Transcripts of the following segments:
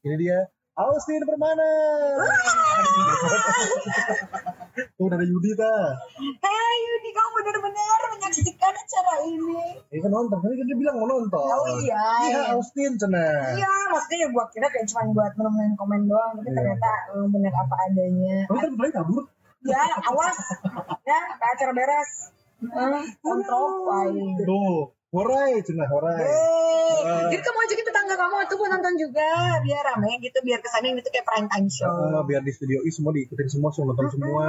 Ini dia Austin Permana. Tuh ada Yudi ta. Hei Yudi, kamu benar-benar menyaksikan acara ini. Ini kan nonton, kan dia bilang mau nonton. Oh iya. Iya Austin cina. Iya, maksudnya ya buat kira kayak cuma buat menemukan komen doang, tapi Iya. ternyata eh, benar apa adanya. Tapi kan mulai kabur. Ya, awas. Ya, acara beres. Eh, kontrol. Tuh, horai cina horai. Yeay. Jadi kamu ajakin tetangga kamu tuh buat nonton juga biar rame gitu biar kesannya ini tuh kayak prime time show. Eh, biar di studio I semua diikutin semua, semua nonton semua.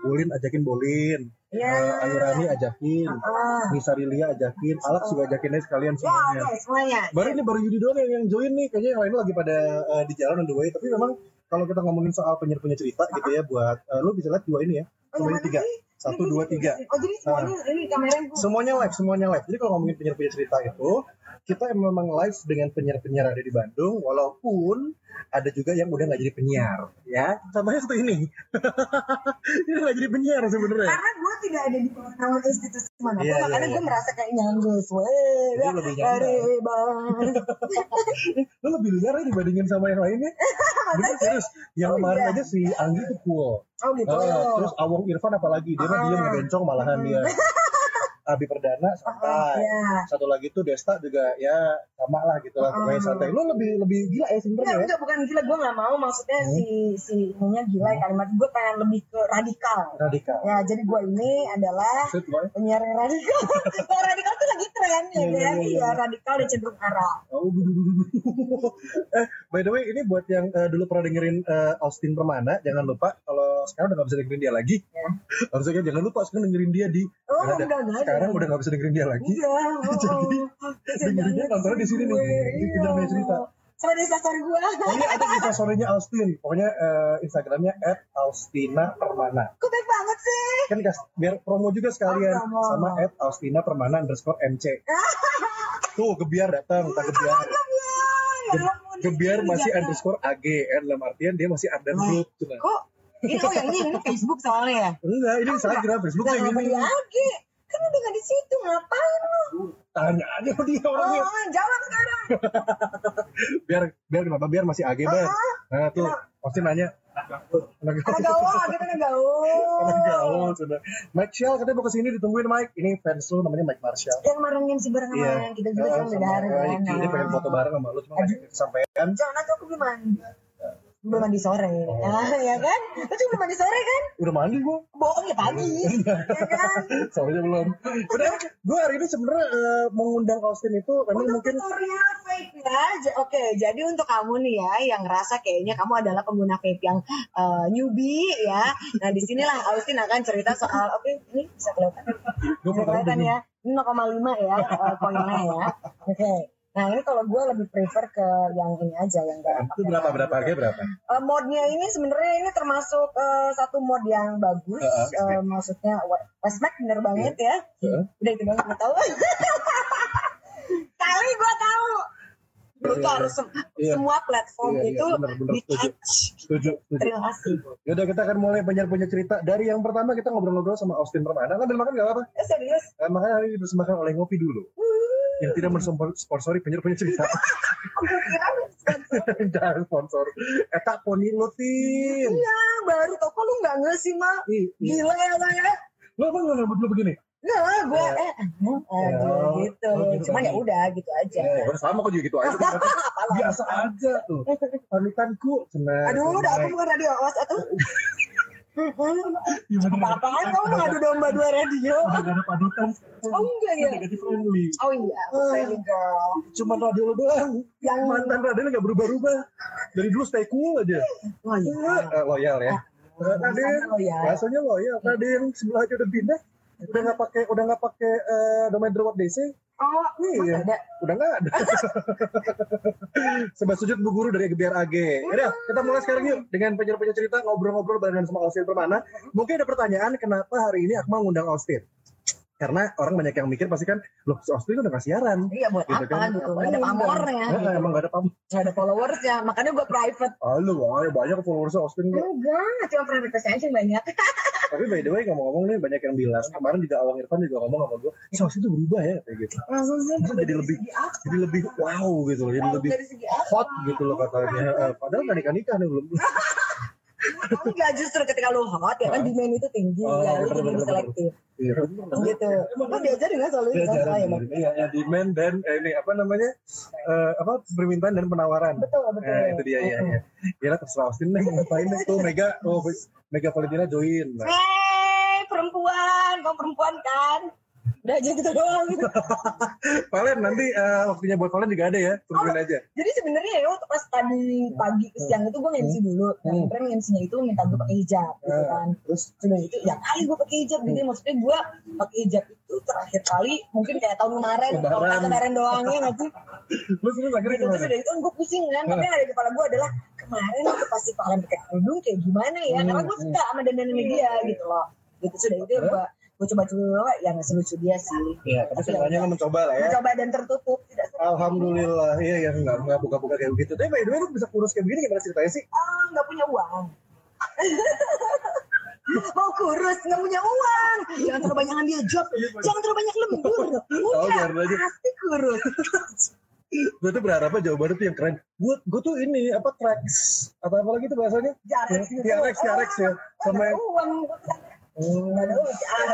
Bolin ajakin Bolin. Iya. Eh, Ayu Rani ajakin. Ah. Nisa Lilia ajakin. Alex juga ajakin aja sekalian Ya, semuanya. oke semuanya. Baru ini baru Yudi doang yang, yang join nih. Kayaknya yang lain lagi pada eh, di jalan on the way. Tapi memang kalau kita ngomongin soal penyiar-penyiar cerita gitu ya buat eh, lu bisa lihat dua ini ya. Oh, tiga. sih? Satu, dua, tiga. Oh jadi semuanya ini kameranya bu. Semuanya live, semuanya live. Jadi kalau ngomongin penyiar-penyiar cerita itu, kita memang live dengan penyiar-penyiar ada di Bandung, walaupun ada juga yang udah nggak jadi penyiar, ya. Contohnya satu ini, ini nggak jadi penyiar sebenarnya. Karena gue tidak ada di naungan institusi mana Iya, iya, makanya iya. gue merasa kayak nyanggus. Weh, lebih. Lu lebih liar ya dibandingin sama yang lainnya. Bener serius. Yang Oh, kemarin iya. aja si Anggi tuh cool. Oh gitu. Ah, terus Awong Irfan apalagi dia mah Ah. diem ngebencong malahan dia. Abi Perdana santai. Ya. Satu lagi tuh Desta juga ya sama lah gitu lah pokoknya Ah. santai. Lu lebih lebih gila ya sebenarnya Enggak, ya. enggak, bukan gila. Gue gak mau. Maksudnya Hmm. si si ininya gila kalimat. Gue pengen lebih ke radikal. Radikal. Ya, jadi gue ini adalah gue, penyiar yang radikal. Kalau radikal tuh lagi tren ya Iya, kan? iya, iya. Iya, radikal dan cenderung arah. Oh, eh, by the way, ini buat yang eh, dulu pernah dengerin eh, Austin Permana, jangan lupa kalau sekarang udah gak bisa dengerin dia lagi. Ya. Harusnya jangan lupa sekarang dengerin dia di Oh, Nggak enggak, enggak ada. Sekarang udah gak bisa dengerin dia lagi. Iya. oh, Jadi, oh. dengerinnya nontonnya di sini nih, di Iya. Punya Cerita. Sama di story gue. Pokoknya ada di story-nya Austin. Pokoknya eh, Instagramnya @austina permana. Kok baik banget sih? Kan kas, biar promo juga sekalian Oh, promo. sama @austina permana underscore mc. Tuh gebiar datang, tak gebiar. Ya ampun. Gebiar masih Iya. underscore ag, kan dalam artian dia masih Wah. Group. Cuma. Kok? Ini oh yang ini, ini Facebook soalnya ya? Enggak, ini Instagram, Facebook yang ini. Kan udah gak di situ, ngapain lu? Tanya aja dia orangnya. Oh, jawab sekarang. Biar biar kenapa biar masih ag bang. Nah tuh pasti nanya. Anak gaul, kan anak gaul. Anak gaul sudah. Mike Shell katanya mau ke sini ditungguin Mike. Ini fans lu namanya Mike Marshall. Yang marengin si bareng Iya. kita juga kan sama beda kan. Ricky. Ini pengen foto bareng sama lu cuma nggak kesampaian. Jangan aku mandi. Belum mandi sore. Ah, ya kan? Lu juga belum mandi sore kan? Udah mandi gua. Bohong ya pagi. ya kan? Soalnya belum. Udah, gua hari ini sebenarnya eh, mengundang Austin itu memang Untuk mungkin tutorial vape ya. J- Oke, jadi untuk kamu nih ya yang ngerasa kayaknya kamu adalah pengguna vape yang eh, newbie ya. Nah, di sinilah Austin akan cerita soal oke, ini bisa kelihatan. kelihatan ya. Ini 0,5 ya eh, koinnya ya. Oke. Nah, ini kalau gue lebih prefer ke yang ini aja yang enggak Itu berapa berapa harganya berapa? Eh, modnya ini sebenarnya ini termasuk eh, satu mod yang bagus. Heeh. Eh, maksudnya Westmac bener banget ya. Heeh. Udah itu banget gue tahu. Kali gue tahu. Lu tuh Iya, harus sem- iya. semua platform Iya, iya, itu bener, bener, di touch. Setuju, setuju. Terima kasih. Yaudah kita akan mulai banyak-banyak cerita. Dari yang pertama kita ngobrol-ngobrol sama Austin Permana. Ngambil makan gak apa-apa. Eh, serius. Eh, makanya hari ini dipersembahkan oleh Ngopi dulu. Yang tidak mensponsori penyiar-penyiar cerita. Aku kira sponsor. Jangan sponsor. Eta poni lu, Tin. Iya, baru tau kok lu nggak nge sih, Ma. Ih, ih. Gila ya, Ma ya. Lu apa nggak rambut lu begini? Nggak, gue eh, eh, eh, Ya. gitu. Gitu Cuman ya udah gitu aja. Ya, sama kok juga gitu aja. Biasa aja tuh. Pamitanku. Aduh, udah aku bukan radio awas atuh. Apa-apaan kamu mengadu domba dua radio? Gak ada padukan. Oh enggak ya? Negatif friendly. Oh iya, friendly girl. Cuma radio doang. Yang Mantan radio gak berubah-ubah. Dari dulu stay cool aja. oh iya. Eh, loyal ya. Eh, Raden, loyal. rasanya loyal. Raden sebelah aja udah pindah. Udah nggak pakai udah nggak pakai eh, domain Drawat DC. Oh, Iya. ada. Udah nggak ada. Sebab sujud Bu Guru dari Gebiar AG. Udah, kita mulai sekarang yuk dengan penyiar-penyiar cerita ngobrol-ngobrol barengan sama Austin Permana. Mungkin ada pertanyaan kenapa hari ini Akmal ngundang Austin? Karena orang banyak yang mikir pasti kan loh si Austin udah nggak siaran Iya buat Gitu apa kan. gitu, nggak ada pamornya, Nah, gitu. emang gak ada pamor nggak ada followersnya, makanya gue private. ah lu wah, banyak followers Austin Enggak, cuma private yang banyak. tapi by the way ngomong-ngomong nih banyak yang bilang kemarin juga Awang Irfan juga ngomong sama gue si Austin tuh berubah ya kayak gitu Langsung sih. Terus jadi lebih jadi lebih wow gitu loh jadi lebih hot gitu loh katanya Eh, padahal gak nikah nikah nih belum Enggak justru ketika lu hot ya kan demand itu tinggi Oh, ya lu jadi selektif Iya. gitu. Lu diajarin nggak soal itu Emang. ya, demand dan eh, ini apa namanya eh, apa permintaan dan penawaran Betul betul. Nah, itu dia ya ya. Ya terserah Austin deh ngapain tuh Mega oh Mega Valentina join. Hei perempuan, kamu perempuan kan? Udah aja gitu doang. gitu. Valen nanti eh, waktunya buat Valen juga ada ya, tungguin aja. Jadi sebenarnya ya waktu pas tadi pagi ke siang itu gue nge-MC dulu. Nah, Hmm. nge-MC-nya itu minta gue pakai hijab gitu Ah. kan. Terus sudah itu ya kali gue pakai hijab gitu. Maksudnya gue pakai hijab itu terakhir kali mungkin kayak tahun kemarin. Tahun kemarin doang ya nggak sih? Terus terus akhirnya gitu terus udah itu gue pusing kan tapi yang ada di kepala gue adalah kemarin waktu pas si Valen pakai kerudung kayak gimana ya karena gue suka sama dandanannya dia gitu loh gitu sudah itu gue gue coba-coba yang selucu dia sih Iya, tapi sebenarnya lo mencoba lah ya. mencoba dan tertutup tidak Alhamdulillah, iya ya nggak nggak buka-buka kayak begitu. Tapi by the way lu bisa kurus kayak begini gimana ceritanya sih? ah nggak punya uang mau kurus nggak punya uang jangan terlalu banyak ambil job jangan terlalu banyak lembur Oh, udah pasti kurus Gue tuh berharapnya jawabannya tuh yang keren. Gue gue tuh ini apa tracks atau apa lagi tuh bahasanya? Jarex. TRX, TRX ya. Sama Nggak ada ada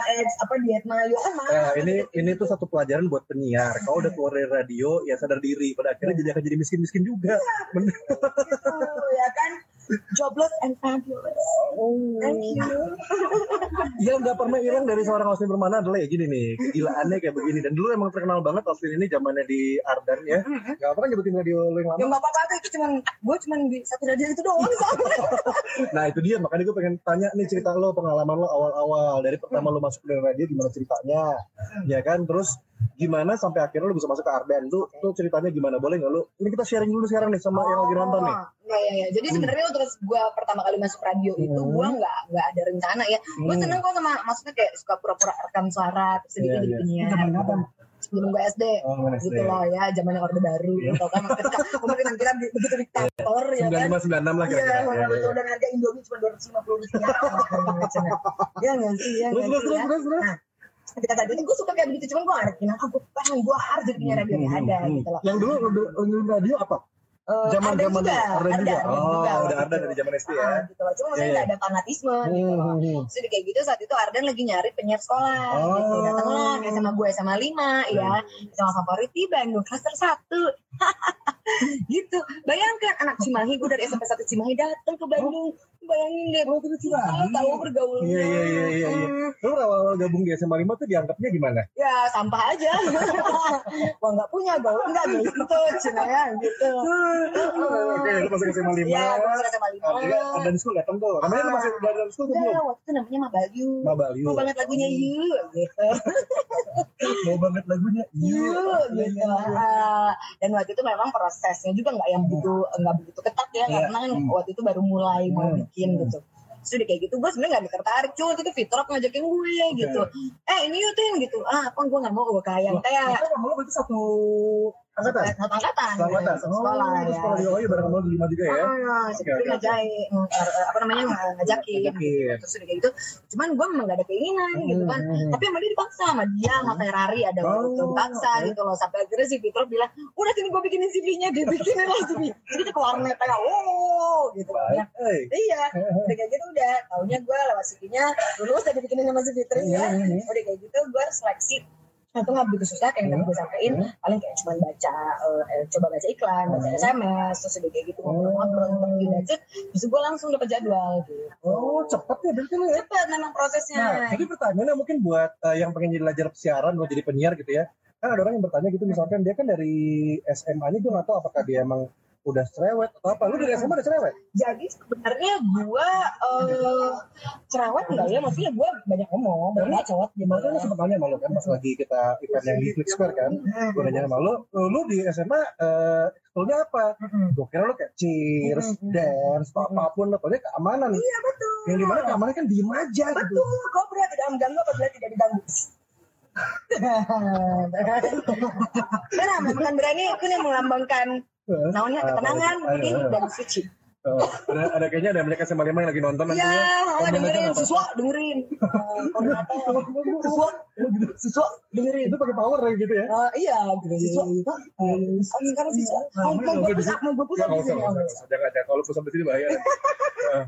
RX apa diet mayo kan mahal Nah, ini ini tuh satu pelajaran buat penyiar. Kalau udah keluar dari radio, ya sadar diri. Pada akhirnya jadi akan jadi miskin-miskin juga. Bener. gitu ya kan jobless and fabulous thank you Yang nggak pernah hilang dari seorang Austin Permana adalah ya gini nih, kegilaannya kayak begini. Dan dulu emang terkenal banget Austin ini zamannya di Ardan ya. Gak apa kan nyebutin radio lo yang ya lama. nggak apa-apa tuh itu cuman gue cuman di satu radio itu doang Nah itu dia, makanya gue pengen tanya nih cerita lo, pengalaman lo awal-awal. Dari pertama lo masuk ke radio, gimana ceritanya? Ya kan, terus gimana sampai akhirnya lo bisa masuk ke Ardan? Tuh, tuh ceritanya gimana? Boleh nggak lo? Ini kita sharing dulu sekarang nih sama yang lagi nonton nih. Nah, ya, ya. Jadi sebenarnya waktu gue pertama kali masuk radio itu Hmm. gue nggak nggak ada rencana ya. Gue Hmm. seneng kok sama maksudnya kayak suka pura-pura rekam suara terus sedikit Iya, jadi iya. penyiar. Sebelum gue SD. Oh, Gitu loh ya, zamannya orde baru Iya. gitu kan. Pemerintahan kita di- begitu diktator ya kan. 95 96 lah Iya, kira-kira. Ya, betul ya. dan harga Indomie cuma 250 rupiah. Iya nggak sih, ya Terus, nggak terus, sih terus, terus, terus. Ketika tadi itu gue suka kayak begitu, cuman gue gak ngerti kenapa gue pengen gue harus jadi penyiar radio Hmm, nggak ada hmm. gitu loh. Yang dulu radio apa? Eh, Zaman ada zaman juga, Ardan ada, juga. ada Oh, juga udah waktu Ardan itu. dari zaman SD ya. Ah, gitu loh. Cuma maksudnya Iya, nggak iya. ada fanatisme gitu loh. Hmm, hmm. Terus udah kayak gitu saat itu Ardan lagi nyari penyiar sekolah gitu. Oh. Datanglah kayak sama gue sama lima ya. Sama favorit di Bandung klaster 1. gitu. Bayangkan anak Cimahi gue dari SMP 1 Cimahi datang ke Bandung. Bayangin deh. Oh, itu Cimahi. Tahu bergaulnya. Iya, iya, iya, iya, iya. Hmm. Lo awal gabung di SMA 5 tuh dianggapnya gimana? Ya sampah aja. Wah nggak punya gaul enggak gitu cina ya gitu. Oke, lu masuk SMA 5. Iya, gue masuk SMA lima. Ada ada di school datang tuh. Namanya lu masih dari school tuh Ya, belum? waktu itu namanya Mabayu. Mabalyu. Mau banget lagunya yuk gitu. Mau banget lagunya. Yuk gitu. Ah, dan waktu itu memang prosesnya juga nggak yang begitu nggak begitu ketat ya Iya. karena kan Hmm. waktu itu baru mulai mau Hmm. bikin gitu. Terus udah kayak gitu gue sebenarnya gak tertarik cuma itu Fitrop ngajakin gue gitu eh ini yuk Tin gitu ah apa gue gak mau gue kayak kayak kamu berarti satu angkatan? satu angkatan Satu angkatan. satu sekolah Oh, ya sekolah di Oyo bareng kamu di juga ya? Oke, ngajakin, mm, er- apa namanya ng- ngajakin, terus udah kayak gitu. Cuman gue memang gak ada keinginan gitu kan. Hmm. Tapi sama dia dipaksa sama dia sama Ferrari ada Oh, dipaksa oke. gitu loh. Sampai akhirnya si Fitro bilang, udah sini gue bikinin CV-nya, dia bikinin lah CV. Jadi dia ke warnet kayak, oh gitu. Ya, Eh, iya, udah kayak gitu udah. Taunya gue lewat CV-nya, lulus dan dibikinin sama si Fitri ya. Iya, iya. Udah kayak gitu gue seleksi Nah, itu begitu susah kayak yang gue sampein paling kayak cuma baca eh, eh, coba baca iklan baca SMS terus udah kayak gitu ngobrol-ngobrol interview dan terus gue langsung dapat jadwal gitu. Oh, cepet ya berarti lu ya? cepet memang prosesnya. Nah, jadi pertanyaannya mungkin buat eh, yang pengen jadi belajar siaran, mau jadi penyiar gitu ya. Kan ada orang yang bertanya gitu, misalkan dia kan dari SMA-nya gue nggak tahu apakah dia emang udah cerewet atau apa. Lu dari SMA udah cerewet? jadi sebenarnya gue eh cerewet enggak ya maksudnya gue banyak ngomong banyak bacot Gimana lu sempat nanya sama lu kan pas lagi kita event yang di Click Square kan. Gue nanya sama lu, "Eh, lu di SMA eh sekolahnya apa? Gue kira lu kayak cheers, Mm-mm. dance, atau apa pun. Lo taunya keamanan. iya betul Yang di mana keamanan kan diem aja gitu. betul kau tidak mengganggu apabila tidak diganggu Karena makan berani itu yang melambangkan? Naonnya Apa ketenangan, ayo. dan suci. Oh, ada, ada kayaknya ada mereka sama lima yang lagi nonton nanti Iya, ya. oh, dengerin siswa, dengerin. Siswa, siswa, dengerin. Itu pakai power kayak gitu ya. Eh, iya, gitu. Siswa. Eh, sekarang siswa. Mau mau gue pusat, mau gue nggak usah. Jangan ada. Kalau pusat di sini bahaya. Nah,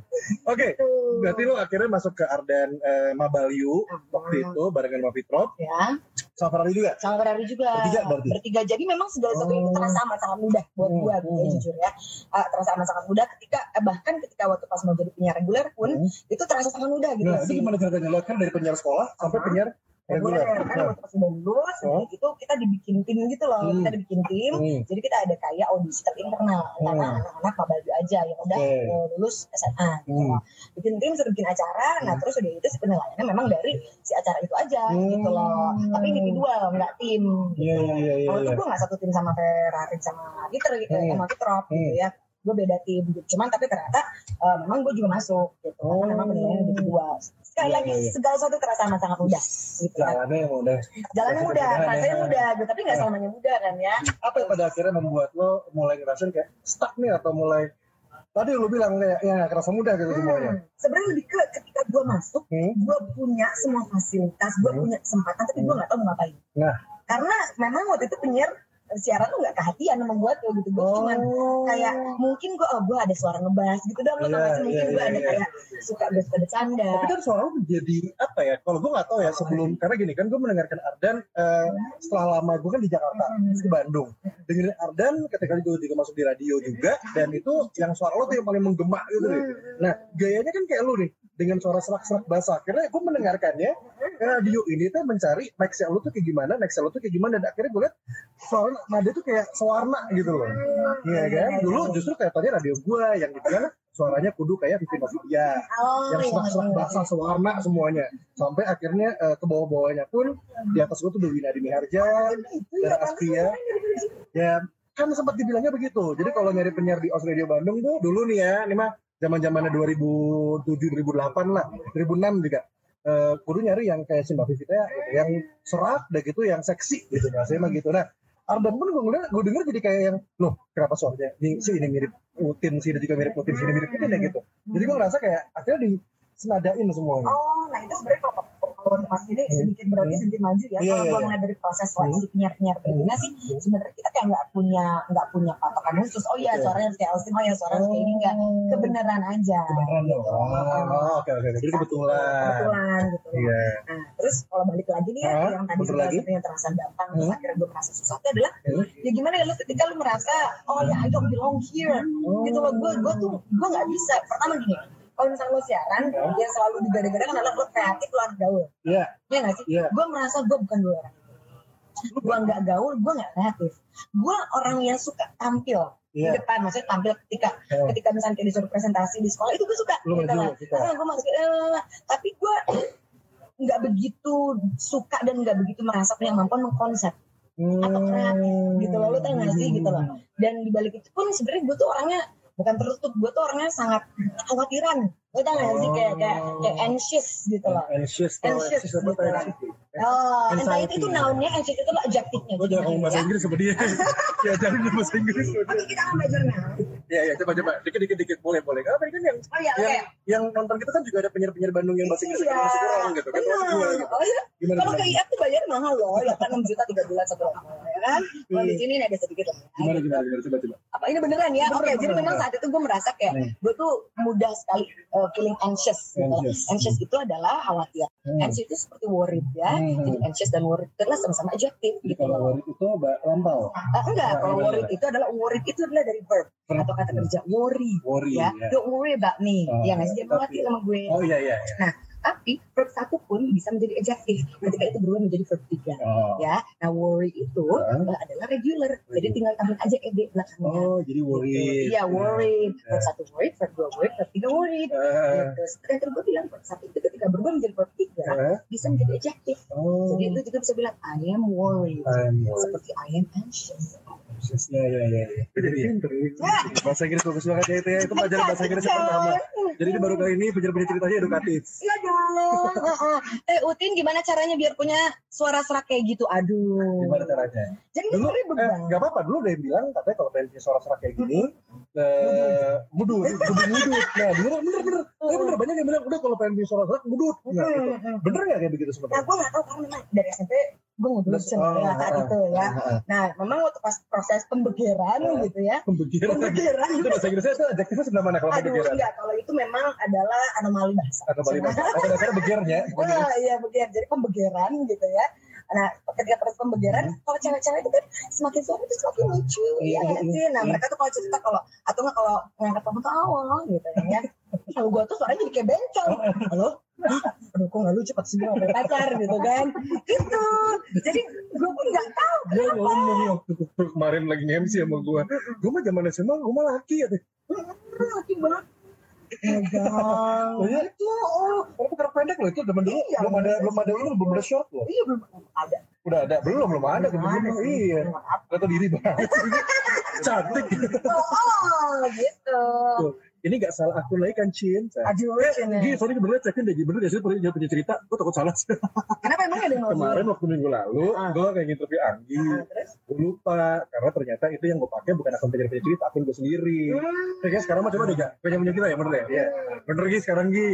Oke, berarti lo akhirnya masuk ke Ardan eh, Mabalyu waktu itu barengan sama Fitrop, Ya, sama Ferrari juga. sama Ferrari juga. Bertiga berarti? Bertiga. Jadi memang segala sesuatu itu Oh. terasa amat sangat mudah buat Hmm, gue, gitu ya, hmm. jujur ya. Eh, terasa amat sangat mudah ketika eh, bahkan ketika waktu pas mau jadi penyiar reguler pun Hmm. itu terasa sangat mudah gitu. Nah, itu sih. gimana ceritanya lo kan dari penyiar sekolah sampai Aha. penyiar reguler? reguler kan Nah, waktu pas lulus Oh. itu kita dibikin tim gitu loh Hmm. kita dibikin tim hmm. jadi kita ada kayak audisi internal karena Hmm. anak-anak mabaju aja yang udah Oke. eh, lulus SMA gitu Hmm. loh. bikin tim sudah bikin acara nah Hmm. terus udah itu si penilaiannya memang dari si acara itu aja Hmm. gitu loh tapi individual nggak tim Iya, iya, iya, iya. kalau itu iya. gue nggak satu tim sama Ferrari sama Peter gitu Hmm. sama Fitrop gitu Hmm. ya gue beda tim gitu cuman tapi ternyata eh, memang gue juga masuk gitu Oh. karena memang penilaiannya individual sekali Iya, lagi iya, iya. segala sesuatu terasa amat sangat mudah gitu Jalannya yang udah. jalannya mudah, rasanya ya. mudah, gitu. tapi nggak Ya. selamanya mudah kan ya. Apa yang pada akhirnya membuat lo mulai ngerasain kayak stuck nih atau mulai tadi lo bilang kayak ya kerasa mudah gitu semuanya. Hmm. Sebenarnya lebih ke ketika gue masuk, Hmm. gue punya semua fasilitas, gue Hmm. punya kesempatan, tapi gue nggak tahu mau ngapain. Nah. Karena memang waktu itu penyiar siaran tuh nggak kehatian sama gue tuh gitu. Gue Oh. cuman kayak mungkin gue oh gue ada suara ngebas gitu lo Iya, gak sih mungkin iya, gue iya, ada iya. kayak suka suka bercanda Tapi kan suara lo jadi apa ya? Kalau gue nggak tahu ya sebelum karena gini kan gue mendengarkan Ardan eh, setelah lama gue kan di Jakarta Hmm. terus ke Bandung. Dengerin Ardan ketika gue juga masuk di radio juga dan itu yang suara lo tuh yang paling menggema gitu. Hmm. Nah gayanya kan kayak lu nih dengan suara serak-serak basah. Akhirnya gue mendengarkannya eh, radio ini tuh mencari next lu tuh kayak gimana, next lu tuh kayak gimana dan akhirnya gue liat suara nada tuh kayak sewarna gitu loh. Iya kan? Dulu justru kelihatannya radio gue yang gitu kan suaranya kudu kayak Vivi Novia oh yang iya, serak-serak iya. basah sewarna semuanya sampai akhirnya eh, ke bawah-bawahnya pun di atas gue tuh ada Winadi Miharja Itu dan ya, Astria ya kan sempat dibilangnya begitu jadi kalau nyari penyiar di Os Radio Bandung tuh dulu nih ya ini mah zaman zamannya 2007 2008 lah 2006 juga kudu nyari yang kayak si Mbak gitu, yang serak dan gitu yang seksi gitu saya mah gitu nah Ardan pun gue ngeliat, gue denger jadi kayak yang, loh kenapa suaranya, ini, si ini mirip Utin, si ini juga mirip Utin, si ini mirip Utin ya gitu. Jadi gue ngerasa kayak akhirnya disenadain semuanya. Oh, nah itu sebenarnya kalau kalau pas ini sedikit berarti Hmm. sedikit maju ya. Iya, kalau iya, iya. ngeliat dari proses seleksi penyiar-penyiar berikutnya sih, sebenarnya kita kayak nggak punya nggak punya patokan khusus. Oh iya, suaranya harus kayak Austin, oh ya suaranya harus kayak ini nggak kebenaran aja. Kebenaran gitu. Oh, oke oke. Jadi kebetulan. Kebetulan gitu. Iya. Nah, terus kalau balik lagi nih ya, yang tadi yang terasa gampang, terus Hmm. akhirnya gue merasa susah itu adalah Hmm. ya gimana ya lu ketika lu merasa oh ya I don't belong here Oh. gitu loh gue gue tuh gue nggak bisa pertama gini kalau misalnya lo siaran Hmm. yang selalu digadang-gadang adalah lo kreatif lo anak gaul Iya. Iya gak sih? Iya. Gue merasa gue bukan dua orang itu. Gue nggak gaul, gue nggak kreatif. Gue orang yang suka tampil di Iya. depan, maksudnya tampil ketika Oh. ketika misalnya kayak disuruh presentasi di sekolah itu gue suka. Lu gitu lah. suka. Karena gue masuk, eh, tapi gue nggak begitu suka dan nggak begitu merasa punya kemampuan mengkonsep atau kreatif gitu loh, lu tau gak sih gitu loh. Dan dibalik itu pun sebenarnya gue tuh orangnya bukan tertutup, gue tuh orangnya sangat khawatiran. Lu tau gak sih kayak kayak kayak anxious gitu loh. Anxious. Anxious, tuh, gitu. anxious? Oh, Anxiety. anxiety itu nounnya, anxious itu lo adjektifnya. Gue jangan ngomong bahasa Inggris sama dia. Ya jangan ngomong bahasa Inggris. Oke, kita akan belajar now. Iya iya coba coba dikit dikit dikit boleh boleh. Karena tadi kan yang Oh iya, yang yang nonton kita kan juga ada penyiar-penyiar Bandung yang bahasa Inggris Iya. masih kurang gitu kan masih gue gitu. Oh iya, Gimana kalau ke gimana? IF tuh bayar mahal loh, ya kan 6 juta 3 bulan satu tahun, ya kan? Kalau di sini ini ada sedikit lah. Gimana gimana gimana coba coba. Apa ini beneran ya? Oke, jadi memang saat itu gue merasa kayak Hmm. gue tuh mudah sekali uh, feeling anxious. Gitu. Anxious. Anxious itu adalah khawatir. Hmm. Anxious itu seperti worried ya. Hmm. Jadi anxious dan worried itu adalah sama-sama adjektif gitu kalau worried itu ba- lampau. Ah, enggak, kalau Gimana? worried itu adalah worried itu adalah dari Verb. Atau kata kerja worry. Worry. ya, ya. don't worry about me. Oh, ya nggak sih, jangan khawatir sama gue. Oh iya iya. iya. Nah, tapi verb satu pun bisa menjadi adjektif ketika itu berubah menjadi verb tiga. Oh. Ya, nah worry itu uh, adalah regular. Jadi tinggal tambahin aja ed belakangnya. Oh jadi worried. Iya, worried. Ya. Verb satu worried, verb dua worried, verb tiga worried. Eh, Gitu. Dan tadi gue bilang verb satu itu ketika berubah menjadi verb tiga eh. bisa menjadi adjektif. Oh. Jadi lu juga bisa bilang I am worried. I'm worried. Seperti I am anxious. Iya iya. iya. Jadi pinter. Bahasa Inggris bagus banget ya itu ya. Itu pelajaran bahasa Inggris yang pertama. Jadi ini baru kali ini penyer-penyer ceritanya edukatif. Iya dong. Heeh. Eh Utin gimana caranya biar punya suara serak kayak gitu? Aduh. Gimana caranya? Jadi Dulu, eh, nggak apa-apa. Dulu yang bilang katanya kalau pengen punya suara serak kayak gini, eh, mudut, kudu mudut. Nah, bener, bener, bener. Eh, bener, banyak yang bilang, udah kalau pengen punya suara serak, mudut. Nah, gitu. Hmm, hmm. Bener nggak kayak begitu Nah sebenarnya? gue gak tau karena memang dari SMP gue Terus, ya oh, saat itu ya. ah, ah. Nah memang waktu pas proses pembegeran Ah. gitu ya. Pembegiran. Pembegeran. Itu bahasa Inggrisnya itu adjektifnya sebelah mana kalau Aduh pembegiran? enggak kalau itu memang adalah anomali bahasa. Balik bahasa? Begirnya? Wah iya begitu. Jadi pembegeran gitu ya. Nah ketika proses pembegeran kalau cewek-cewek itu kan semakin suara itu semakin lucu Iya, ya iya, sih. Nah iya. mereka tuh kalau cerita kalau atau nggak kalau ngangkat telepon tuh awal gitu ya. Kalau gue tuh suaranya jadi kayak bencong. Halo? Aduh kok gak lucu pas sih gue pacar gitu kan. Gitu. Jadi gue pun gak tahu Dia ngomong waktu kemarin lagi nge-MC sama gue. Gue mah zaman SMA, gue mah laki ya. laki banget. Megang. Oh iya? Itu, oh. Karena pakai pendek loh itu zaman dulu Iya, belum ada belum ada ini belum ada short loh. Iya belum ada. Udah ada belum belum ada Belum ada. Iya. Kata diri banget. Cantik. Oh, oh, gitu. Ini gak salah aku lagi kan Cin. Aduh. Gini, sorry bener cekin deh, bener ya sih punya punya cerita. Gue takut salah. Kenapa emang ada yang Kemarin waktu minggu lalu, Ah. gue kayak interview Anggi. Ah? Gue lupa, karena ternyata itu yang gue pakai bukan akun penyer cerita, akun gue sendiri. Hmm. Ya, sekarang mah coba deh, gak? Pengen punya kita ya, bener ya? Iya. Bener Gi, sekarang Gi.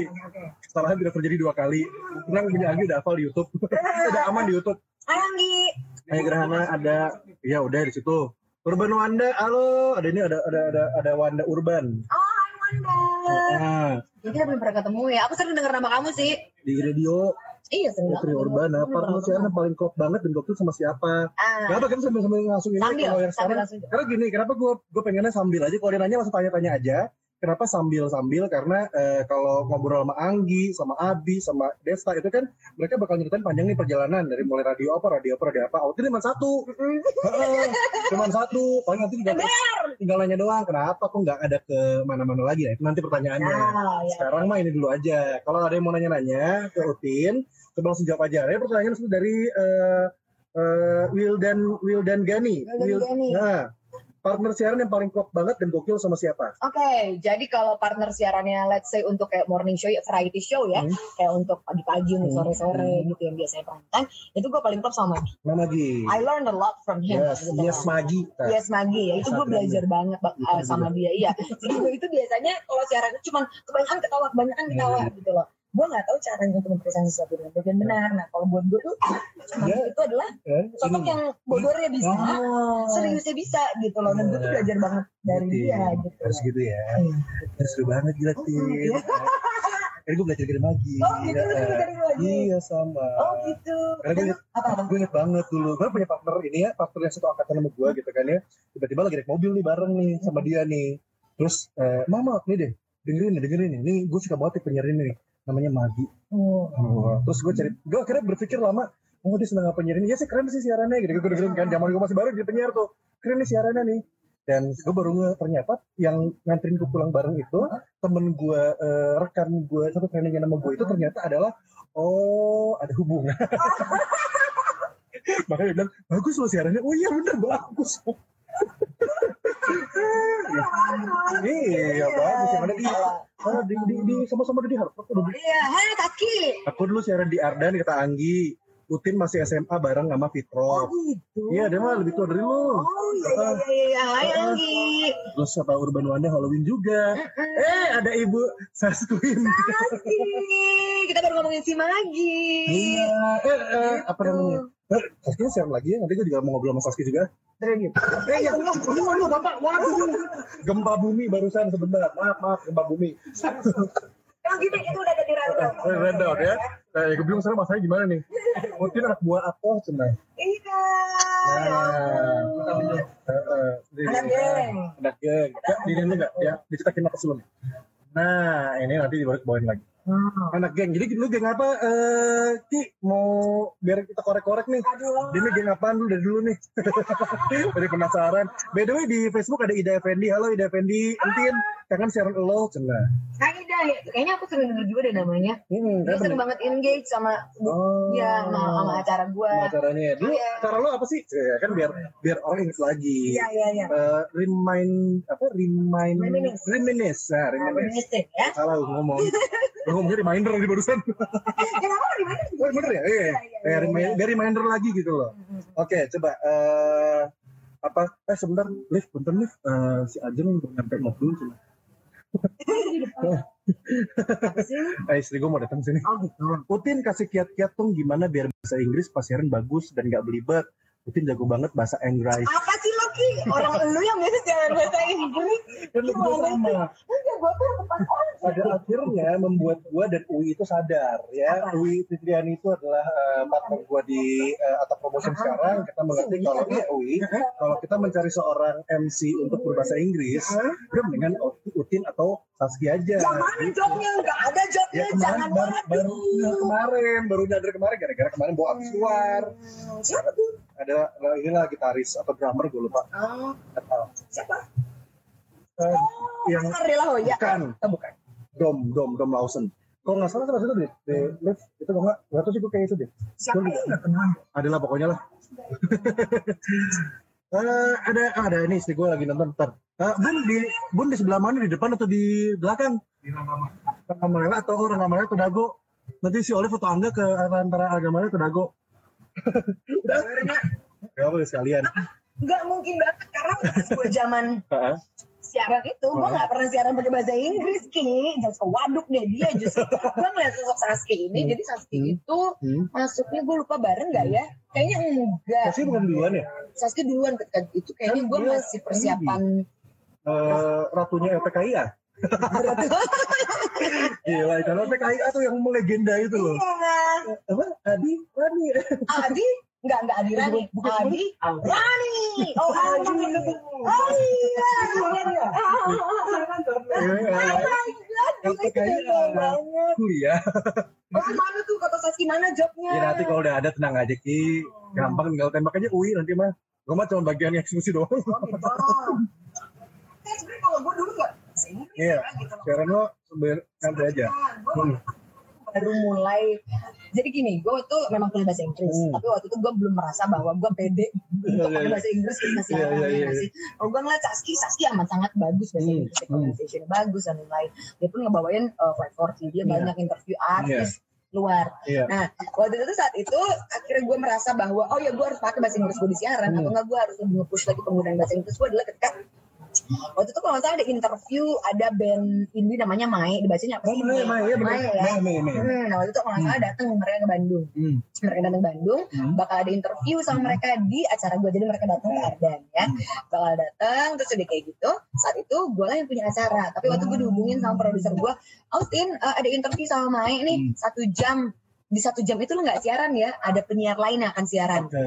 Kesalahan tidak terjadi dua kali. Tenang punya Anggi udah hafal di Youtube. udah aman di Youtube. Anggi. Hai Gerhana ada, ya udah di situ. Urban Wanda, halo. Ada ini ada ada ada ada Wanda Urban. Oh, Wanda. Nah, Jadi kita belum pernah ketemu ya. Aku sering dengar nama kamu sih. di radio Iya, sering Putri. Urbana, partner ketemu. siaran paling klop banget dan klop sama siapa? Ah, Kenapa kan sambil sambil langsung ini sambil, kalau yang sekarang? Karena gini, kenapa gue gue pengennya sambil aja. Kalau dia nanya langsung tanya-tanya aja. Kenapa sambil sambil? Karena eh, kalau ngobrol sama Anggi, sama Abi, sama Desta itu kan mereka bakal nyeritain panjang nih perjalanan dari mulai radio apa, radio apa, radio apa. Outin cuma satu, Heeh, cuma satu. Paling nanti tinggal, tinggal nanya doang. Kenapa kok nggak ada ke mana-mana lagi? Nah, itu nanti pertanyaannya. Nah, ya. Sekarang mah ini dulu aja. Kalau ada yang mau nanya-nanya ke Utin, coba langsung jawab aja. Ada pertanyaan dari eh eh, Wildan Wildan Gani. Wildan Gani. Nah, partner siaran yang paling klop banget dan gokil sama siapa? Oke, jadi kalau partner siarannya let's say untuk kayak morning show, variety show ya, Hmm. kayak untuk pagi-pagi Hmm. sore-sore Hmm. gitu yang biasanya prime time, itu gue paling klop sama Magi. Nama Gi. I learned a lot from him. Yes, gitu yes kan. Magi. Yes Magi ya, itu gue belajar banget uh, sama dia, iya. Jadi gue itu biasanya kalau siaran itu cuma kebanyakan ketawa, kebanyakan ketawa Hmm. gitu loh. Gue nggak tahu caranya untuk mempresentasi sesuatu dengan baik dan benar. Nah kalau buat gue tuh, Ya. itu adalah eh, sosok ini. yang bodornya bisa, Oh. seriusnya bisa gitu loh. Dan gue tuh Iya. belajar banget dari Gitu dia ya. gitu. Harus gitu ya. Iya. Ya, seru banget gila Oh, Tin. iya. Ini gue belajar dari Magi. Oh gitu, juga dari lagi. Iya sama. Oh gitu. Karena gue inget, Apa apa? gue inget banget dulu. Gue punya partner ini ya, partner yang satu angkatan sama gue gitu kan ya. Tiba-tiba lagi naik mobil nih bareng nih sama dia nih. Terus, eh, mama nih deh, dengerin nih, dengerin nih. Nih gue suka banget nih penyiar ini nih. Namanya Magi. Oh. Oh, terus gue cari, gue akhirnya berpikir lama, oh dia seneng apa ini? Ya sih keren sih siarannya gitu. Gue dengerin kan, zaman gue masih baru jadi penyiar tuh. Keren nih siarannya nih. Dan gue baru nge ternyata yang nganterin gue pulang bareng itu temen gue, eh, rekan gue, satu training nama gue itu ternyata adalah oh ada hubungan. Makanya dia bilang bagus loh siarannya. Oh iya bener bagus. Iya bagus yang ada di, ah, di, di, di sama-sama di Harvard. Iya, hai Kaki. Aku dulu siaran di Ardan kata Anggi. Utin masih SMA bareng sama Oh Fitro. gitu. Iya, dia mah lebih tua dari lu. Oh iya iya iya, iya. Hai Ah. Anggi. Terus apa Urban Wanda Halloween juga. Eh, ada Ibu Sasquin. Pasti. Kita baru ngomongin si Magi. Iya, eh, eh, apa Gitu. namanya? Eh, Saskia siaran lagi ya. Nanti gue juga mau ngobrol sama Saski juga. Terus gitu. Eh, ya Allah, waduh, waduh, Bapak, waduh. Gempa bumi barusan sebentar. Maaf, maaf, gempa bumi. Yang gini itu udah ada di rundown. Eh, Rundown ya. Nah, gue bingung sekarang masalahnya gimana nih? Mungkin anak buah apa cenah? Iya. Nah, ya. Eh, eh, Anak geng. Anak geng. Ya, diri lu nggak? Ya, dicetakin apa sebelum? Nah, ini nanti dibawa bawain lagi. Oh. anak geng jadi lu geng apa eh Ki mau biar kita korek-korek nih Aduh. Dia nih geng apaan dulu dari dulu nih Dari penasaran By the way di Facebook ada Ida Effendi Halo Ida Effendi Entin Kangen siaran lo Cena Nah, Ida, ya. kayaknya aku sering denger juga deh namanya. Hmm, Dia sering banget engage sama Oh. ya sama, sama acara gua. Sama acaranya ya. Dulu Iya. acara lo apa sih? Ya, kan biar biar orang inget lagi. Iya, iya, iya. Eh, remind apa remind Reminisce. reminisce nah, Nah, reminisce Reminiscing ya. salah ngomong ngomongnya reminder di barusan. Kenapa di mana? oh, bener ya? Iya Iya, iya, Eh, iya, iya. biar reminder lagi gitu loh. Oke coba eh apa? Eh sebentar Liv bentar Liv. Eh, si Ajeng belum nyampe ngobrol cuma Apa eh istri gue mau datang sini. Oh gitu. Putin kasih kiat-kiat dong gimana biar bahasa Inggris pas siaran bagus dan gak belibet. Putin jago banget bahasa Inggris. Apa sih? Orang lu yang biasa jalan bahasa Inggris. kan sama Enggak, gua tuh pada akhirnya membuat gua dan Ui itu sadar ya Apa? Ui Fitriani itu adalah eh, partner gua di uh, atap promotion Ah, sekarang kita mengerti Ui, kalau iya Ui kalau kita mencari seorang MC untuk berbahasa Inggris udah mendingan Utin atau Saskia aja Yang mana jobnya? Enggak ada jobnya. ya kemarin Jangan baru, banget. baru kemarin baru nyadar kemarin gara-gara kemarin bawa abis luar Hmm, Siapa tuh? Ada nah, inilah gitaris atau drummer gue lupa. Oh, Nggak siapa? Eh, yang Ardela Hoya. bukan. Oh, bukan. Dom Dom Dom Lawson. Kalau nggak salah itu deh di live itu kalau nggak nggak tahu sih gue kayak itu deh Siapa Gua ya? Enggak kenal. adalah pokoknya lah. Eh, ada ada ini istri gue lagi nonton ntar. Eh, bun di bun di sebelah mana? Di depan atau di belakang? Di Ranggamarela atau Ranggamarela atau Dago nanti si Olive foto angga ke antara Ranggamarela ke Dago udah ya boleh sekalian. Enggak mungkin banget karena pas gue zaman siaran itu gue Hmm. nggak pernah siaran pakai bahasa Inggris ki. Jangan suka waduk deh dia justru gue ngeliat sosok Saski ini Hmm. jadi Saski Hmm. itu Hmm. masuknya gue lupa bareng nggak ya? Kayaknya enggak. Pasti bukan duluan ya? Saski duluan ketika itu kayaknya Kan gue masih persiapan Eh, ratunya LPKIA Gila, itu LPKIA tuh yang melegenda itu loh. Iya. Apa? Adi, Rani. Adi nggak nggak Adi Rani Bukan. Adi Rani oh Adi oh iya iya LPKIA. Kuliah. Oh mana tuh kata Saski mana jobnya? Ya nanti kalau udah ada tenang aja Ki. Gampang tinggal tembak aja UI nanti mah. Gue mah cuma bagian eksekusi doang. Oh gitu. Kayak sebenarnya kalau gue dulu nggak Inggris Iya. ya, gitu loh. Sekarang lo nanti aja. Hmm. baru mulai. Jadi gini, gue tuh memang kuliah bahasa Inggris, Hmm. tapi waktu itu gue belum merasa bahwa gue pede Iya, untuk iya, pakai iya. bahasa Inggris kita Iya, siaran iya, iya, ya nggak sih. Oh gue ngeliat Saski, Saski amat sangat bagus bahasa Hmm, Inggris, hmm. bagus dan lain-lain. Dia pun ngebawain uh, Flight 40, dia Iya. banyak interview artis luar. Iya. Nah, waktu itu saat itu akhirnya gue merasa bahwa oh ya gue harus pakai bahasa Inggris gue di siaran Hmm. atau enggak gue harus lebih nge-push lagi penggunaan bahasa Inggris gue adalah ketika waktu itu kalau nggak salah ada interview ada band indie namanya Mai dibacanya apa sih Mai, Mai. Mai ya Mai, Mai. Hmm, nah waktu itu kalau nggak salah datang mereka ke Bandung Hmm. mereka datang ke Bandung Hmm. bakal ada interview sama mereka di acara gue jadi mereka datang ke Ardan ya Hmm. bakal datang terus udah kayak gitu saat itu gue lah yang punya acara tapi waktu gue dihubungin sama produser gue Austin eh, ada interview sama Mai nih Hmm. satu jam di satu jam itu lo nggak siaran ya ada penyiar lain yang akan siaran. Oke.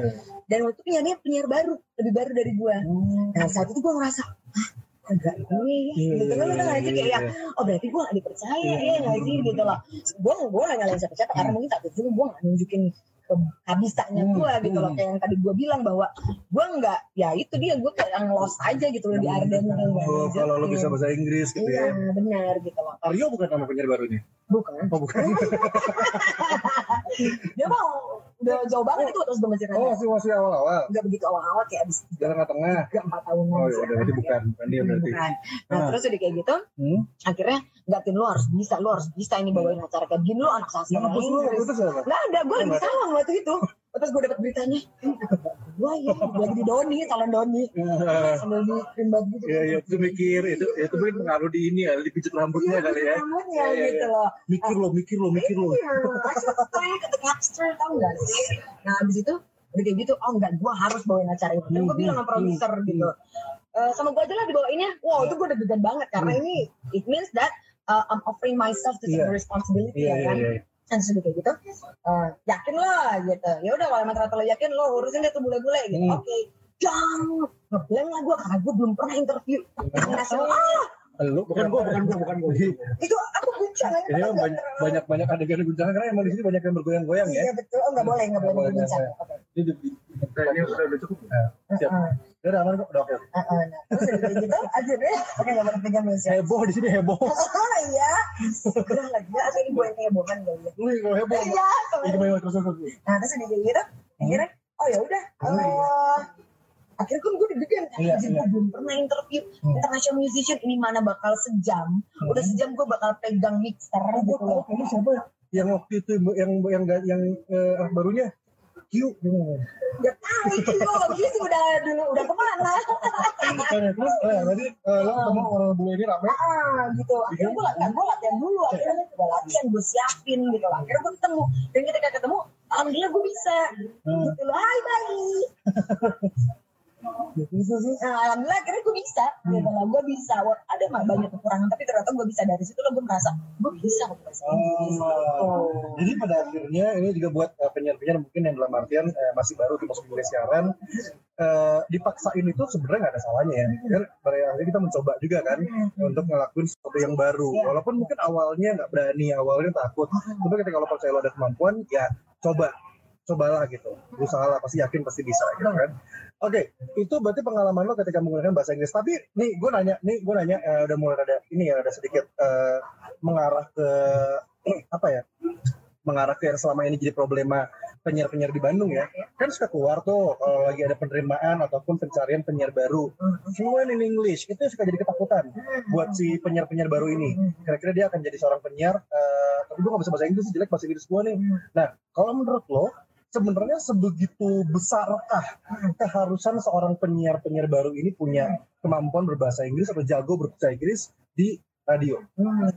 dan waktu itu penyiarnya penyiar baru lebih baru dari gue nah saat itu gue ngerasa Hah, enggak ini ya? Iya, gitu iya, kan. Udah nggak sih iya, kayak iya. oh berarti gue gak dipercaya Iya, ya nggak sih? gitu loh. Gue gue nggak nyalain siapa-siapa karena mungkin saat itu gue nggak nunjukin kehabisannya Hmm, gue gitu loh. hmm. kayak yang tadi gue bilang bahwa gue nggak ya itu dia gue kayak yang lost aja gitu loh di Arden Oh, kalau lo bisa bahasa Inggris gitu iya ya. benar gitu loh. Aryo bukan nama penyiar barunya? Bukan Oh bukan. dia mau udah jauh banget itu terus gue masih Oh masih masih awal-awal. nggak begitu awal-awal kayak abis Jalan tengah. tiga empat tahunan Oh ya udah berarti bukan bukan dia berarti. Bukan. Nah, Ah. terus udah kayak gitu, Hmm. akhirnya nggak tin lo harus bisa, lo harus bisa ini bawain acara kayak gini lo anak sastra siapa? Nggak ada, gue lagi Oh, salah waktu itu. Terus gue dapet beritanya, gue ya lagi di Doni, salon Doni, sambil di krimbat gitu. Iya iya itu mikir itu itu mungkin pengaruh di ini ya dipijit rambutnya Iya, kali ya. rambutnya Iya, iya, gitu iya. loh. Mikir lo mikir lo mikir lo. Iya, just think the tau gak sih? Nah, abis itu udah kayak gitu, oh enggak, gue harus bawain acara ini. Dan gue Hmm, bilang sama hmm, produser hmm, gitu, "Eh, sama gue aja lah dibawainnya. Wow, itu gue deg-degan banget karena ini it means that uh, I'm offering myself to take Iya. responsibility Iya ya iya kan. Iya. Dan sudah kayak gitu, eh, yakin lah gitu. Ya udah kalau emang ternyata lo yakin, lo urusin deh tuh bule-bule gitu. Hmm. Oke, jam ngeblank lah gue karena gue belum pernah interview internasional. Ah, Lo bukan gua bukan gua bukan gua. itu aku gue guncangan Ini mah banyak banyak banyak adegan guncangan karena emang di sini banyak yang bergoyang-goyang ya. Iya betul, oh nggak boleh, nggak boleh guncang. Ini udah cukup. Nah, siap. Ya udah aman kok, udah oke. Heeh, nah, terus udah gitu, akhirnya oke nggak boleh pegang meja. Heboh di sini heboh. Oh iya, udah lagi ada ini buat kehebohan kali ya. Kalau heboh. Iya, Ini gimana terus terus. Nah terus udah gitu, akhirnya oh ya udah. eh, akhirnya kan gue deg-degan kan, Iya, iya. gue belum pernah interview Hmm. international musician ini mana bakal sejam, udah sejam gue bakal pegang mixer Oh, gitu gue loh. siapa ya? Yang waktu itu yang yang yang, yang eh, barunya Q. Gak tahu itu sih udah dulu udah ke mana? Terus eh, tadi eh, lo ketemu orang bule ini rame. ah gitu. Akhirnya gue latihan gue latihan dulu. Akhirnya gue latihan gue siapin gitu. Lah akhirnya gue ketemu. Dan ketika ketemu alhamdulillah gue bisa. Hmm. gitu loh. Hai bayi Terus terus terus. nah, alhamdulillah akhirnya gue bisa gitu lah gue bisa Wah, ada mah banyak kekurangan tapi ternyata gue bisa dari situ lah gue merasa gue bisa kok bahasa Inggris gitu. Oh. Jadi pada akhirnya ini juga buat eh, penyiar-penyiar mungkin yang dalam artian eh, masih baru di masuk dunia siaran eh, dipaksain itu sebenarnya nggak ada salahnya ya. Kan pada akhirnya kita mencoba juga kan untuk ngelakuin sesuatu yang baru. Iya. Walaupun mungkin awalnya nggak berani, awalnya takut. Tapi ketika kalau percaya lo ada kemampuan, ya coba cobalah gitu. Berusaha lah pasti yakin pasti bisa gitu kan. Oke itu berarti pengalaman lo ketika menggunakan bahasa Inggris. Tapi nih gue nanya nih gue nanya eh, udah mulai ada ini ya ada sedikit eh, mengarah ke apa ya mengarah ke yang selama ini jadi problema penyiar-penyiar di Bandung ya. Kan suka keluar tuh kalau lagi ada penerimaan ataupun pencarian penyiar baru. Fluent in English itu suka jadi ketakutan buat si penyiar-penyiar baru ini. Kira-kira dia akan jadi seorang penyiar eh, tapi gue gak bisa bahasa Inggris jelek bahasa Inggris gue nih. Nah kalau menurut lo sebenarnya sebegitu besarkah keharusan seorang penyiar-penyiar baru ini punya kemampuan berbahasa Inggris atau jago berbahasa Inggris di radio Hmm.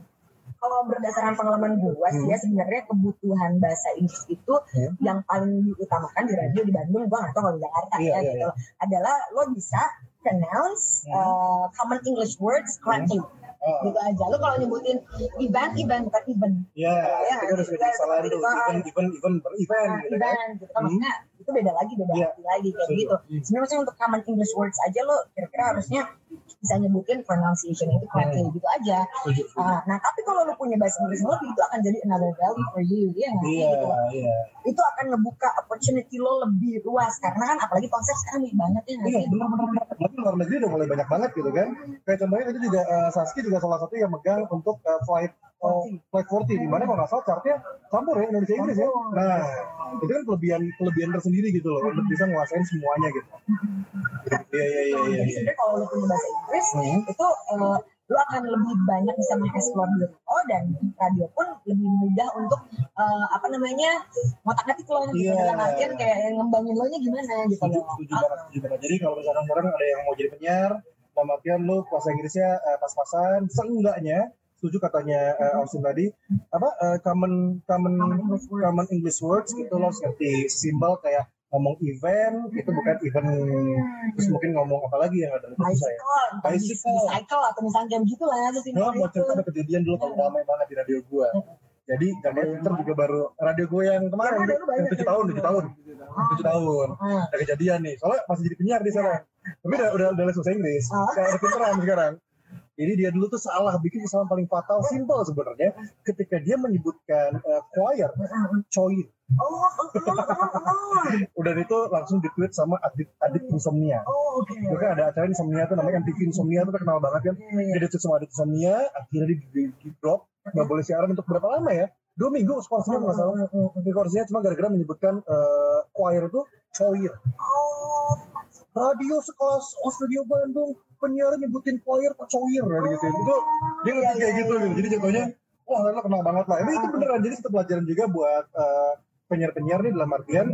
Kalau berdasarkan pengalaman gue sih ya sebenarnya kebutuhan bahasa Inggris itu Hmm. yang paling diutamakan di radio di Bandung, gue nggak tahu kalau di Jakarta Iya, ya iya, gitu. Adalah lo bisa pronounce Hmm. uh, common English words correctly. Oh. Gitu aja. Lo kalau nyebutin event, event bukan event. Ya, Ya, itu kan udah sering kita- kesalahan tuh, kita- event, event, event Nah, gitu kan. event gitu kan Hmm. maksudnya itu beda lagi beda Iya. lagi kayak gitu. Hmm. Sebenarnya untuk common English words aja lo kira-kira harusnya bisa nyebutin pronunciation itu correctly gitu aja. Ah, nah tapi kalau lo punya bahasa Inggris lebih itu akan jadi another value for you ya nggak sih? Iya, gitu iya. itu akan ngebuka opportunity lo lebih luas karena kan apalagi konsep sekarang banyak banget ya Iya, sih? bener-bener. Tapi luar negeri udah mulai banyak banget gitu kan. Kayak contohnya itu juga eh, Saski juga salah satu yang megang untuk eh, flight oh, flight 40 di mana kalau nggak salah chartnya campur ya Indonesia Inggris ya. Nah, itu kan kelebihan kelebihan tersendiri gitu loh untuk bisa nguasain semuanya gitu. Iya iya iya iya. Jadi iya. sebenarnya kalau lo punya bahasa Inggris Hmm. itu eh, lo akan lebih banyak bisa mengeksplor diri lo dan radio pun lebih mudah untuk eh, apa namanya ngotak ngatik lo gitu. Iya. dalam artian kayak ngembangin lo nya gimana gitu Setuju, loh. setuju banget, setuju banget. Jadi kalau misalkan sekarang ada yang mau jadi penyiar, dalam artian lu bahasa Inggrisnya eh, pas-pasan, seenggaknya setuju katanya eh, Austin tadi. Apa eh, common common Common English words. gitu lo harus ngerti simbol kayak ngomong event itu bukan event. Terus mungkin ngomong apa lagi yang ada itu saya? Bicycle, Bicycle. atau misalnya gitulah ya sesimpel Gue mau cerita ada kejadian dulu kalau ramai banget di radio gua. Jadi zaman Twitter juga baru radio gue yang kemarin. Yang tujuh ya? tahun tujuh tahun. Tujuh tahun. Ah. ada kejadian nih. Soalnya masih jadi penyiar di sana. Tapi udah udah udah les bahasa Inggris. Oh. kayak ada pinteran sekarang jadi dia dulu tuh salah bikin kesalahan paling fatal simple sebenarnya ketika dia menyebutkan eh, choir choir Oh, oh, oh, oh, oh. udah itu langsung di tweet sama adik adik insomnia. Oh, oke. Itu kan ada acara insomnia tuh namanya MTV insomnia tuh terkenal banget kan. Iya. dia tweet sama adik insomnia akhirnya di, di, di drop nggak boleh siaran untuk berapa lama ya? Dua minggu skorsnya nggak salah. Di skorsnya cuma gara-gara menyebutkan eh, choir itu choir Oh, radio sekelas Australia Bandung penyiar nyebutin choir pak choir ya, gitu. Itu dia ngerti kayak gitu gitu. Jadi jatuhnya wah lo kenal banget lah. Ini itu beneran. Jadi itu pelajaran juga buat eh, penyiar-penyiar nih dalam artian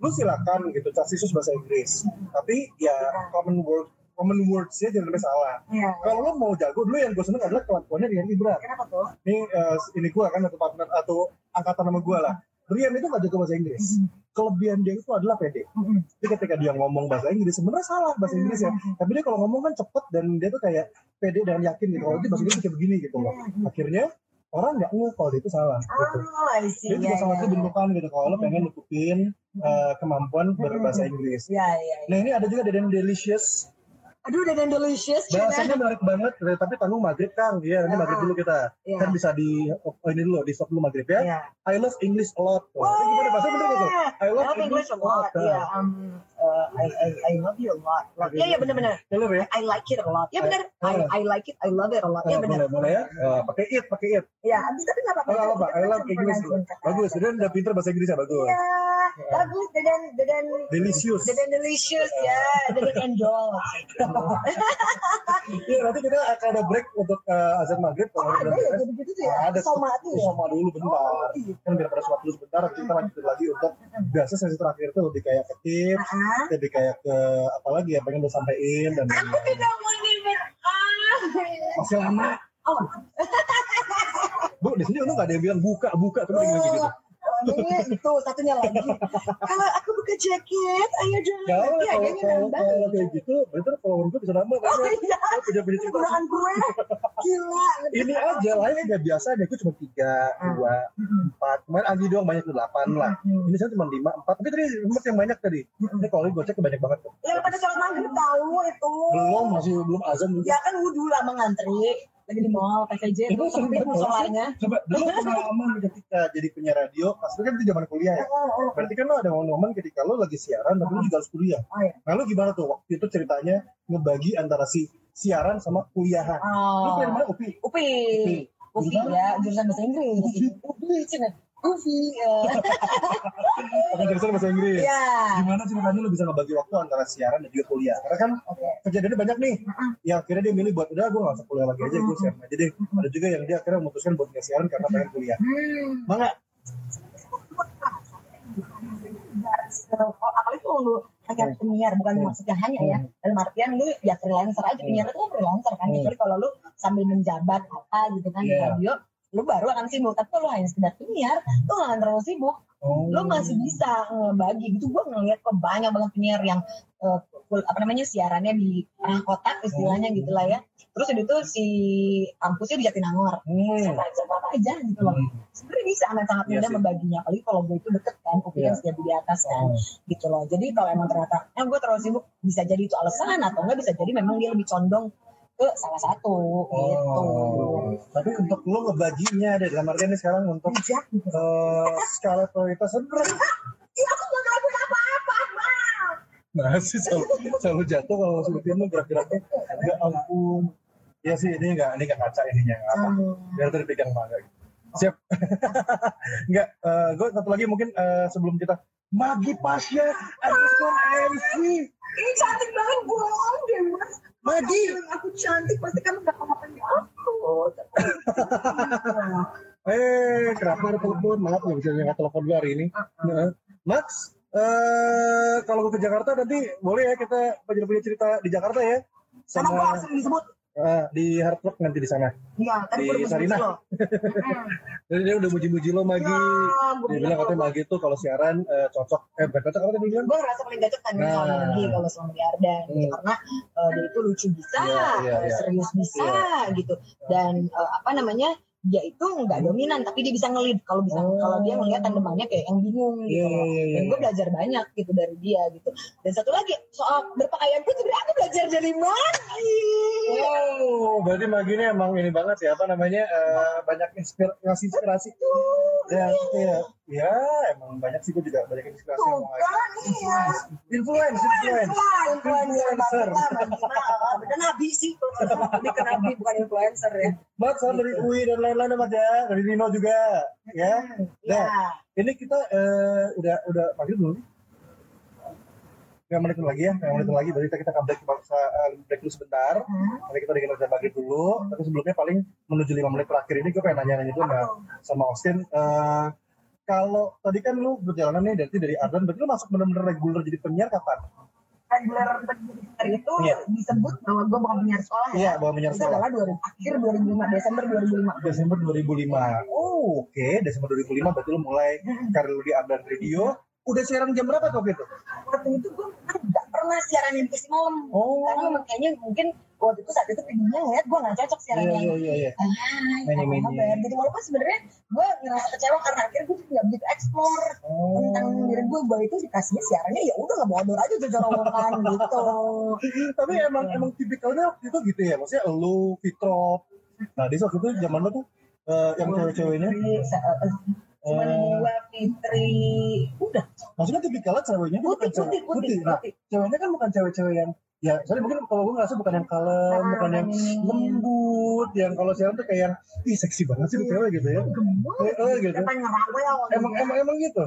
lu silakan gitu cari sus bahasa Inggris. Tapi ya common word common words ya jangan sampai salah. Iya. kalau lo mau jago dulu yang gue seneng adalah kelakuannya Rian Ibra Kenapa tuh? ini eh, ini gue kan atau partner atau angkatan nama gue lah Rian itu gak jago bahasa Inggris. Kelebihan dia itu adalah pede. Mm-mm. jadi ketika dia ngomong bahasa Inggris sebenarnya salah bahasa Inggris ya tapi dia kalau ngomong kan cepet dan dia tuh kayak pede dan yakin gitu. Kalau dia bahasa Inggris kayak begini gitu loh. Akhirnya orang nggak ngeh kalau dia itu salah gitu. Oh, see. dia juga Iya, salah iya, satu bentukan gitu. Kalau lo pengen nutupin eh, kemampuan berbahasa Inggris. Iya, iya. iya. nah ini ada juga Deden Delicious Aduh, dan delicious. Bahasanya menarik banget, eh, tapi tanggung maghrib Kang. Iya, nanti Ah. maghrib dulu kita. Iya. Kan bisa di oh, ini dulu, di stop dulu maghrib ya. Iya. I love English a lot. Wah, itu gimana bahasa bener gak tuh? I I love, love English a lot. Iya, um, uh, I, I, I love you a lot. Iya, iya benar-benar. I love ya. I like it a lot. Iya benar. I, Ah. I like it. I love it a lot. Iya Ah, benar. boleh, boleh ya. Ah, pakai it, pakai it. Iya, tapi tapi nggak apa-apa. Oh, apa? I love English. Bagus, dan udah pinter bahasa Inggris ya, bagus. Iya, bagus. Dedan, dedan, Delicious. dedan delicious ya. Dedan endol. Iya, nanti kita akan ada break untuk uh, azan maghrib. Oh, Kalau ada udah ya, gitu ya. Ada Soma tuh ya. Soma dulu bentar. Oh, gitu. Kan biar pada suatu dulu sebentar, kita lanjutin lagi untuk biasa sesi terakhir tuh lebih kayak ke tips, Ah, lebih kayak ke apa lagi ya pengen lo sampein dan Aku tidak mau ah. masih lama. Oh, Bu, di sini lu nggak ada yang bilang buka, buka tuh bilang gitu. Oh, ini itu satunya lagi. Kalau aku buka jaket, ayo jangan. Kalau Iya, kalau dia kalau nambah. kalau kayak gitu, berarti follower gue bisa nambah Oh kan? iya, Lo punya punya cerita. gue. Gila. Ini aja live nggak biasa deh, gue cuma tiga, dua, empat. Kemarin Agi doang banyak tuh delapan lah. Ini saya cuma lima, empat. Tapi tadi sempat yang banyak tadi. Ini kalau gue cek banyak banget. Ya pada sholat maghrib tahu itu. Belum masih belum azan. Ya kan wudhu lama ngantri. Lagi di mall, PVJ, Itu sempit musolanya. Coba dulu pengalaman ketika jadi penyiar radio, pas itu kan itu zaman kuliah ya. Oh, oh, Berarti kan lo ada momen ketika lo lagi siaran tapi lo juga harus kuliah. oh, iya. Nah lo gimana tuh waktu itu ceritanya ngebagi antara si siaran sama kuliahan. Lo Oh. kuliah di mana Upi? Upi. Upi ya, jurusan bahasa Inggris. Upi, cina. Upi. ya. Pakai jurusan bahasa Inggris. Ya. Gimana ceritanya lo bisa ngebagi waktu antara siaran dan juga kuliah? Karena kan Oke. kejadiannya banyak nih. Yang akhirnya dia milih buat udah gue gak usah kuliah lagi aja gue siaran aja deh. Ada juga yang dia akhirnya memutuskan buat nggak siaran karena pengen kuliah. Hmm. Mana? Oh, apalagi kalau lu hanya penyiar bukan maksudnya hanya ya dalam artian lu ya freelancer aja penyiar itu kan freelancer kan Hmm. kecuali kalau lu sambil menjabat apa gitu kan di Iya. radio lu baru akan sibuk tapi kalau lu hanya sekedar penyiar lu gak akan terlalu sibuk Oh. lu masih bisa ngebagi gitu gua ngeliat kok banyak banget penyiar yang kul- apa namanya siarannya di tengah kotak istilahnya Hmm. gitu lah ya terus udah itu si kampusnya di Jatinangor Hmm. siapa aja apa aja gitu loh Hmm. sebenarnya bisa akan sangat Iya mudah sih. membaginya apalagi kalau gue itu deket kan UPI Iya. kan setiap di atas kan Oh. gitu loh jadi kalau emang ternyata eh gue terlalu sibuk bisa jadi itu alasan atau enggak bisa jadi memang dia lebih condong ke salah satu gitu. Oh, tapi untuk lo ngebaginya deh dalam artian ini sekarang untuk gitu eh, skala prioritas sebenarnya. Iya aku nggak ngelakuin apa-apa Bang. nah sih selalu, selalu jatuh kalau seperti itu gerak-geraknya ya ampun. Ya sih ini enggak ini enggak kaca ininya nggak apa. Hmm. biar tuh dipegang mangga gitu. siap enggak gue satu lagi mungkin eh, sebelum kita Magi Pasya underscore MC ini cantik banget bohong deh mas Magi aku cantik pasti kamu gak ngapain di aku Eh, kenapa ada telepon? Maaf nggak bisa ngangkat telepon gue hari ini. Nah, Max, eh kalau gue ke Jakarta nanti boleh ya kita punya punya cerita di Jakarta ya, sama gue sama langsung disebut eh, di Hard Rock nanti di sana. Iya, tadi Di loh. Jadi dia udah muji-muji lo Magi. Dia bilang katanya Magi tuh kalau siaran eh, cocok. Eh, bukan cocok apa tadi bilang? gue ngerasa paling cocok Nah. sama lagi kalau sama di Ardan gitu. Hmm. karena eh, dia itu lucu bisa, iya, eh, iya. serius bisa gitu dan eh, apa namanya dia itu nggak dominan tapi dia bisa ngelid kalau bisa Oh. kalau dia ngelihat tandemannya kayak yang bingung Iya, gitu loh. iya, iya, dan gue belajar banyak gitu dari dia gitu dan satu lagi soal berpakaian pun sebenarnya aku belajar dari Magi Wow, berarti Magi ini emang ini banget ya, apa namanya, eh, banyak inspir ngasih inspirasi. Ya, iya, ya, emang banyak sih gue juga banyak inspirasi tuh yang mau kan iya Influence, influence. influencer bener nabi sih lebih ke nabi bukan influencer ya. Mas, salam dari UI dan lain-lain Mas ya, dari Rino juga, ya. ya Ini kita eh, udah udah pagi belum? Nggak menit lagi ya, nggak menit lagi. Berarti kita akan break, eh, break dulu sebentar. Nanti kita bikin udah pagi dulu. Tapi sebelumnya paling menuju lima menit terakhir ini gue pengen nanya-nanya dulu sama, sama Austin. Eh, kalau tadi kan lu perjalanan nih dari dari Ardan, berarti lu masuk benar-benar reguler jadi penyiar kapan? regular penyiar itu Iya. disebut bahwa gue bukan penyiar sekolah ya. Iya, bawa penyiar Itu sekolah. adalah 2000, akhir 2005, Desember 2005. Desember 2005. Oh, oke. Desember 2005 berarti lu mulai karir lu di Ardan Radio. Udah siaran jam berapa tuh waktu itu? Waktu itu gue nggak pernah siaran yang dikasih malam Oh. karena memang kayaknya mungkin waktu itu saat itu pinginnya ngeliat gue nggak cocok siaran Iya yang iya iya iya. Hai, Menye-menye. apa kabar? Gitu walaupun sebenarnya gue ngerasa kecewa karena akhirnya gue nggak begitu explore tentang Oh. diri gue bahwa itu dikasihnya siarannya ya udah nggak bodor aja jajar omongan gitu. Tapi emang emang tipikalnya waktu itu gitu ya. Maksudnya lu Fitro. Nah, di waktu itu zaman lu tuh eh, yang cewek-ceweknya Fitri, sa- eh, cuman Eh. Fitri, udah maksudnya tipikalnya ceweknya bukan putih cewek putih putih Nah, putih. ceweknya kan bukan cewek-cewek yang ya soalnya mungkin kalau gue ngerasa bukan yang kalem, Ah, bukan yang ini. lembut, yang kalau siaran tuh kayak yang ih seksi banget sih cewek gitu ya. Gemuk, Eh, eh, gitu. depan ngerawel Emang emang emang gitu.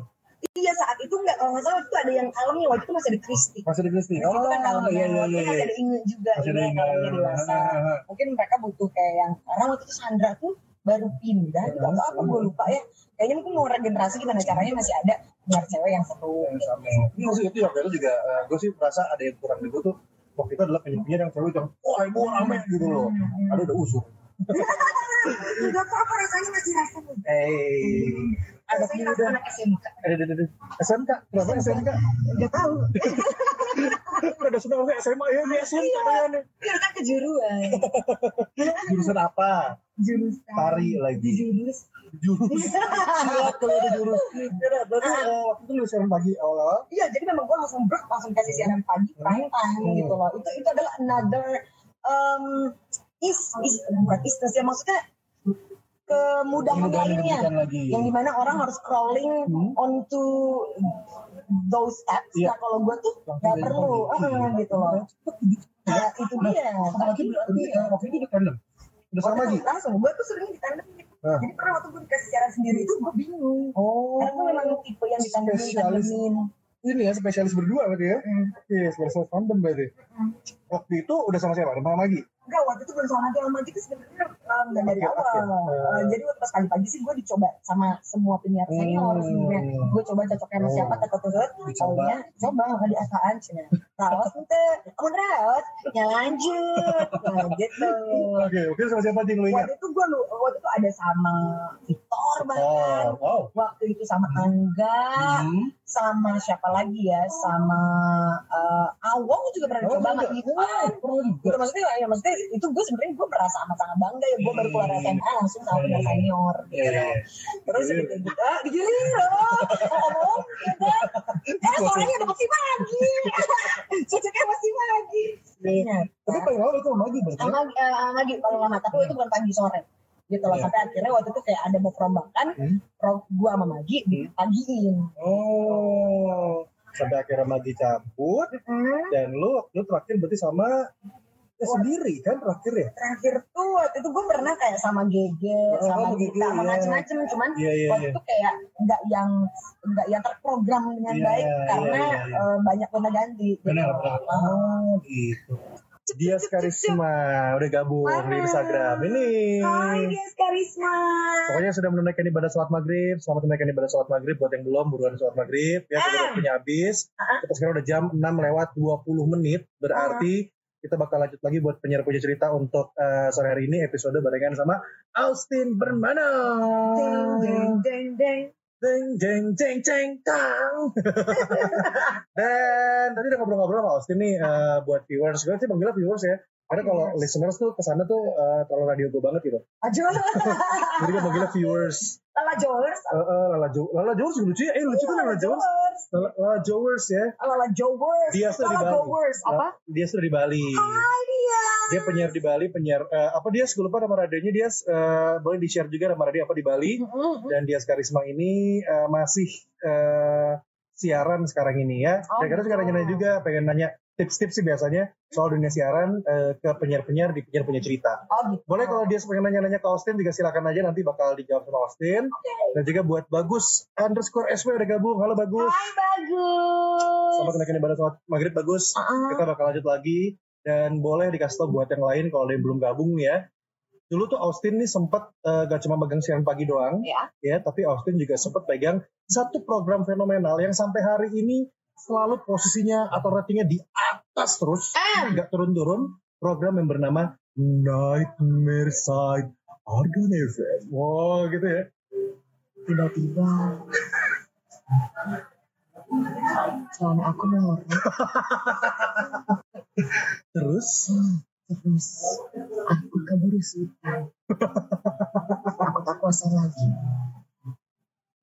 Iya saat itu enggak kalau nggak salah itu ada yang kalemnya waktu itu masih ada Kristi. Masih di Kristi. Kristi itu kan kalemnya, iya iya iya. Masih iya. ada Inge juga, Masih ada kalemnya dewasa. Mungkin mereka butuh kayak yang karena waktu itu Sandra tuh baru pindah, atau apa gue lupa ya. Kayaknya mungkin mau regenerasi gimana caranya masih ada biar cewek yang seru. sama. Ini maksud itu waktu itu juga gue sih merasa ada yang kurang di gue tuh waktu itu adalah penyanyi yang cewek yang wah ibu rame gitu loh. Hmm. Aduh udah usur. Enggak apa-apa rasanya masih rasa muda. Eh, Ada sih anak SMK. ada ada ada SMK berapa SMK? Enggak tahu. Udah sampai SMA ya ini SMK kayaknya. Iya kan kejuruan. Jurusan apa? Jurusan. Tari lagi. Jurus. Jurus. Silat kalau ada jurus. Ya berarti eh, waktu itu lu siaran pagi awal. Iya, jadi memang gue langsung brok, langsung kasih siaran pagi, prime time Hmm. gitu loh. Itu itu adalah another um, is is bukan isness ya maksudnya kemudahan lainnya yang di mana orang harus scrolling Hmm. onto those steps. Iya. Nah kalau gue tuh nggak perlu, eh, gitu loh. Ya itu dia. Lagi berarti eh, waktu itu di tandem. Udah sama lagi. langsung, gue tuh sering ditandem. Jadi pernah waktu gue dikasih siaran sendiri itu gue bingung. Oh. Karena gue memang tipe yang ditandemin, ditandemin. Ini ya spesialis berdua berarti ya. Hmm. Iya, spesialis tandem berarti. Hmm. Waktu itu udah sama siapa? Sama lagi. Enggak, waktu itu belum sama Mati. Sama Mati itu sebenarnya um, dan dari awal. oke. Uh, jadi waktu pas pagi-pagi sih gue dicoba sama semua penyiar senior Hmm. sebenarnya. Gue coba cocoknya sama Oh. siapa, tetep-tetep. Dicoba. Taunya, coba, nggak di asaan. Cina. Rawas ente, kamu rawas, ya lanjut. Nah, gitu. Oke, oke sama siapa sih lu ingat? Waktu itu gue, waktu itu ada sama Victor bahkan. Oh, wow. Waktu itu sama Angga, Hmm. sama siapa lagi ya, sama uh, Awong juga pernah Oh, dicoba sama juga. Ivan gitu maksudnya ya maksudnya itu gue sebenarnya gue merasa amat sangat bangga ya gue baru keluar SMA langsung sama penyiar senior gitu Iya, iya, iya. terus gitu gitu ah digilir loh ngomong gitu eh suaranya udah masih lagi cocoknya masih lagi Iya. Tapi paling awal itu lagi berarti. ya? sama eh, lagi kalau lama tapi itu bukan pagi sore gitu loh Iya. sampai akhirnya waktu itu kayak ada mau perombakan Hmm. pro gue sama Magi dipagiin Oh, sampai akhirnya Magi cabut Hmm. dan lu lu terakhir berarti sama ya sendiri kan terakhir ya? terakhir tuh waktu itu gue pernah kayak sama Gege, Oh, sama Gege, Gita, sama iya. macem-macem, cuman Iya iya waktu iya. itu kayak nggak yang nggak yang terprogram dengan Iya, baik iya, karena iya, iya. eh, banyak gonta ganti. Benar gitu. benar. Ah. Oh gitu. Dia Karisma udah gabung di Instagram ini. Hai Dias Karisma. Pokoknya sudah menunaikan ibadah sholat maghrib. Selamat menunaikan ibadah sholat maghrib buat yang belum buruan sholat maghrib. Ya, kalau Ah. waktunya habis. Ah. Kita sekarang udah jam 6 lewat 20 menit. Berarti kita bakal lanjut lagi buat penyiar punya cerita untuk eh, sore hari ini episode barengan sama Austin Bermana. Deng deng deng deng. Jeng jeng jeng jeng tang. Dan tadi udah ngobrol-ngobrol sama Austin nih eh, buat viewers. Gue sih panggilnya viewers ya. Karena kalau listeners tuh ke sana tuh eh, terlalu radio gue banget gitu. Ajo. Jadi gue panggilnya viewers. Lala Jowers. Eh, eh, Lala Jo, Lala Jowers lucu ya. Eh lucu kan Lala Jowers. Lala, Lala Jowers ya. Lala Jowers. Dia sudah di Bali. Jowers. Apa? Dia sudah di Bali. Hai dia. Dia penyiar di Bali, penyiar eh, apa dia? Gue lupa nama radionya dia. eh, boleh di share juga nama radio apa di Bali. Mm-mm. dan Dias Karisma ini eh, masih eh, siaran sekarang ini ya. Oh, Dan suka gitu. nanya juga, pengen nanya tips-tips sih biasanya soal dunia siaran eh, ke penyiar-penyiar di penyiar punya cerita. Oh gitu. Boleh kalau dia pengen nanya-nanya ke Austin juga silakan aja nanti bakal dijawab sama Austin. Dan juga buat Bagus underscore SW udah gabung. Halo Bagus. Hai bagus. Selamat kenaikan ibadah sholat maghrib Bagus. Uh-uh. Kita bakal lanjut lagi. Dan boleh dikasih tau buat yang lain kalau ada yang belum gabung ya. Dulu tuh Austin nih sempat eh, gak cuma megang siaran pagi doang Ya. ya tapi Austin juga sempat pegang satu program fenomenal yang sampai hari ini selalu posisinya atau ratingnya di atas terus Ah. nggak turun-turun program yang bernama Nightmare Side Argon FM wow gitu ya Tiba-tiba Celana aku murah. Terus Terus aku keburu sultan. Aku tak kuasa lagi.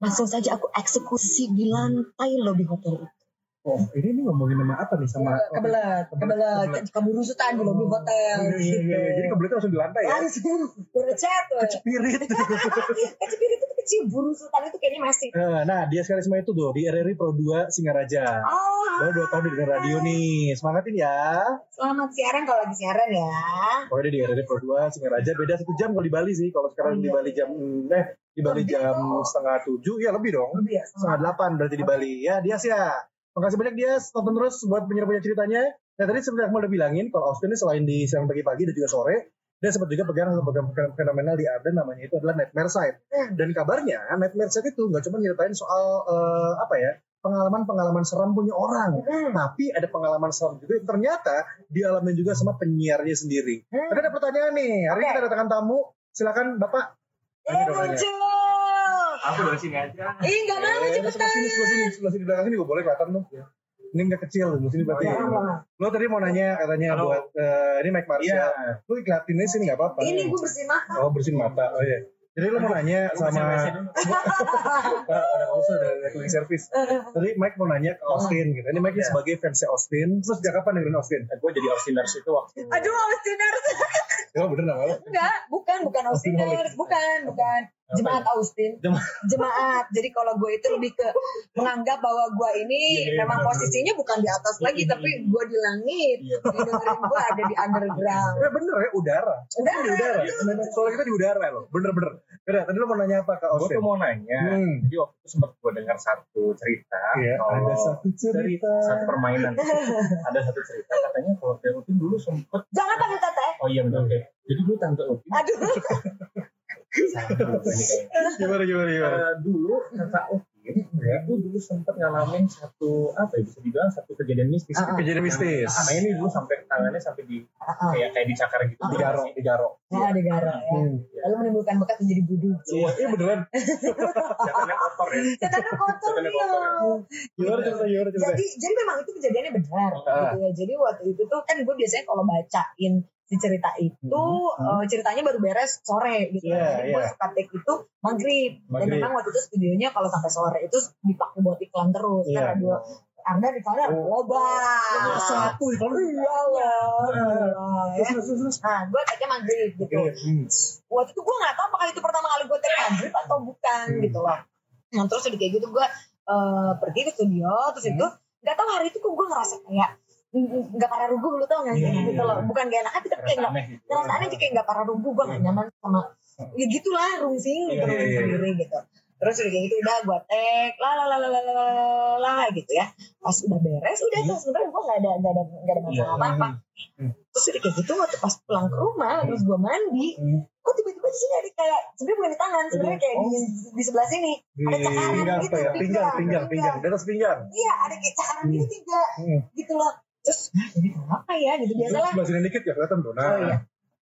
Langsung saja aku eksekusi di lantai lobi hotel itu. Oh, ini nih ngomongin nama apa nih sama kebelet, kebelet, keburu sultan di lobi Iya, hotel. iya, iya. Jadi kebeletnya langsung di lantai ya. Langsung berecet tuh. Spirit. Kecil itu kecil, buru sultan itu kayaknya masih. Eh, Nah, dia Karisma itu tuh di RRI Pro 2 Singaraja. Oh, Baru dua tahun di radio nih. Semangatin ya. selamat siaran kalau lagi siaran ya. Pokoknya di RRI Pro 2 Singaraja beda satu jam kalau di Bali sih. Kalau sekarang di Iya. Bali jam eh di Bali Lebih jam dong. setengah tujuh ya lebih dong. Lebih ya, Setengah delapan berarti di Bali. Ya Dias ya. Makasih banyak Dias. Tonton terus buat penyiar-penyiar ceritanya. Nah tadi sebenarnya aku udah bilangin kalau Austin ini selain di siang pagi-pagi dan juga sore, dia sempat juga pegang satu program fenomenal di Arden namanya itu adalah Nightmare Side. Dan kabarnya Nightmare Side itu nggak cuma nyeritain soal eh, apa ya pengalaman-pengalaman seram punya orang, Hmm. tapi ada pengalaman seram juga yang ternyata dialami juga sama penyiarnya sendiri. Hmm. Ada pertanyaan nih. Hari ini Oke. kita datangkan tamu. Silakan Bapak. Eh, Ini muncul. Aku dari sini aja. Ih, nggak mau Eh, cepetan. sebelah sini, sebelah sini, sebelah sini di belakang sini gue boleh kelihatan tuh. Ini nggak kecil, sebelah sini berarti. Jangan, jangan. Lo tadi mau nanya katanya Halo. buat eh, ini Mike Marshall. Iya. Lu ikhlatinnya sini nggak apa-apa. Ini gue bersihin mata. Oh bersihin mata. Oh iya. Jadi lo mau nanya sama ada also ada cleaning service. Tadi Mike mau nanya ke Austin gitu. Ini Mike ini Iya. sebagai fans Austin. Terus sejak kapan dengerin Austin? Gue jadi Austiners itu waktu Aduh, Austiners. Ya bener nama lo. Enggak, bukan, bukan Austiners. Austin Bukan, bukan. Jemaat Austin. Jemaat. Jemaat. Jadi kalau gue itu lebih ke menganggap bahwa gue ini Iya, iya, memang benar, posisinya bukan di atas lagi, Iya, tapi iya. gue di langit. Iya. Dengerin gue ada di underground. Ya bener ya udara. Udah, Di udara. Soalnya kita di udara loh. Bener-bener. Bener. Tadi lo mau nanya apa ke gue Austin? tuh mau nanya. Hmm. Jadi waktu itu sempat gue dengar satu cerita. Iya, ada satu dari cerita. satu permainan. ada satu cerita katanya kalau Teh Upin dulu sempet. Jangan panggil teteh. Oh iya benar. Oke. Jadi dulu tante Upin. Aduh. Gimana gimana gimana? Eh, dulu tante Upin itu dulu sempat ngalamin satu apa ya bisa dibilang satu kejadian mistis. Ah, ah. Kejadian mistis. Nah, ini dulu sampai tangannya sampai di Ah, ah. kayak kayak dicakar gitu. Ah, Digaro, digaro. Nah, ada gara ya. Hmm. Lalu menimbulkan bekas menjadi buduk. Iya, iya beneran. Cakarnya kotor ya. Setannya kotor Setannya ya. kotor, ya. Gimana cerita, gimana cerita? Jadi, jadi memang itu kejadiannya benar. Ah. Gitu ya. Jadi waktu itu tuh kan gue biasanya kalau bacain si cerita itu Hmm. eh, ceritanya baru beres sore gitu. Iya, Jadi gue iya. suka take itu maghrib. Dan Maghrib. memang waktu itu studionya kalau sampai sore itu dipakai buat iklan terus. Iya. Kan radio Anda iklannya Oh. loba. Satu iklan. Iya lah. Terus, Ya. terus, terus, terus. Nah, gue take maghrib gitu. Iya, hmm. Waktu itu gue gak tahu apakah itu pertama kali gue take maghrib atau bukan Hmm. gitu loh. Nah terus udah kayak gitu gue eh, pergi ke studio terus Hmm. itu gak tahu hari itu kok gue ngerasa kayak mm, nggak parah rugu lu tau gak sih Iya, gitu loh. iya. bukan gak enak hati tapi kayak nggak gitu. aneh kayak nggak parah rugu gue gak nyaman sama ya gitulah rungsing gitu Iya, iya, iya. sendiri gitu. Terus udah kayak gitu udah gue tag lah lah lah lah lah lah gitu ya. Pas udah beres udah tuh sebenarnya gue nggak ada nggak ada nggak ada masalah apa apa terus udah kayak gitu waktu pas pulang ke rumah terus gue mandi kok tiba-tiba di sini ada kayak sebenarnya bukan di tangan sebenarnya kayak di, di sebelah sini. Ada cakaran gitu ya? Pinggang, pinggang, pinggang. Di atas pinggang. iya ada kayak cakaran gitu tiga gitu loh terus "Hah, ini apa ya gitu Terus biasalah sebelah dikit ya kelihatan tuh. Nah. Oh, iya.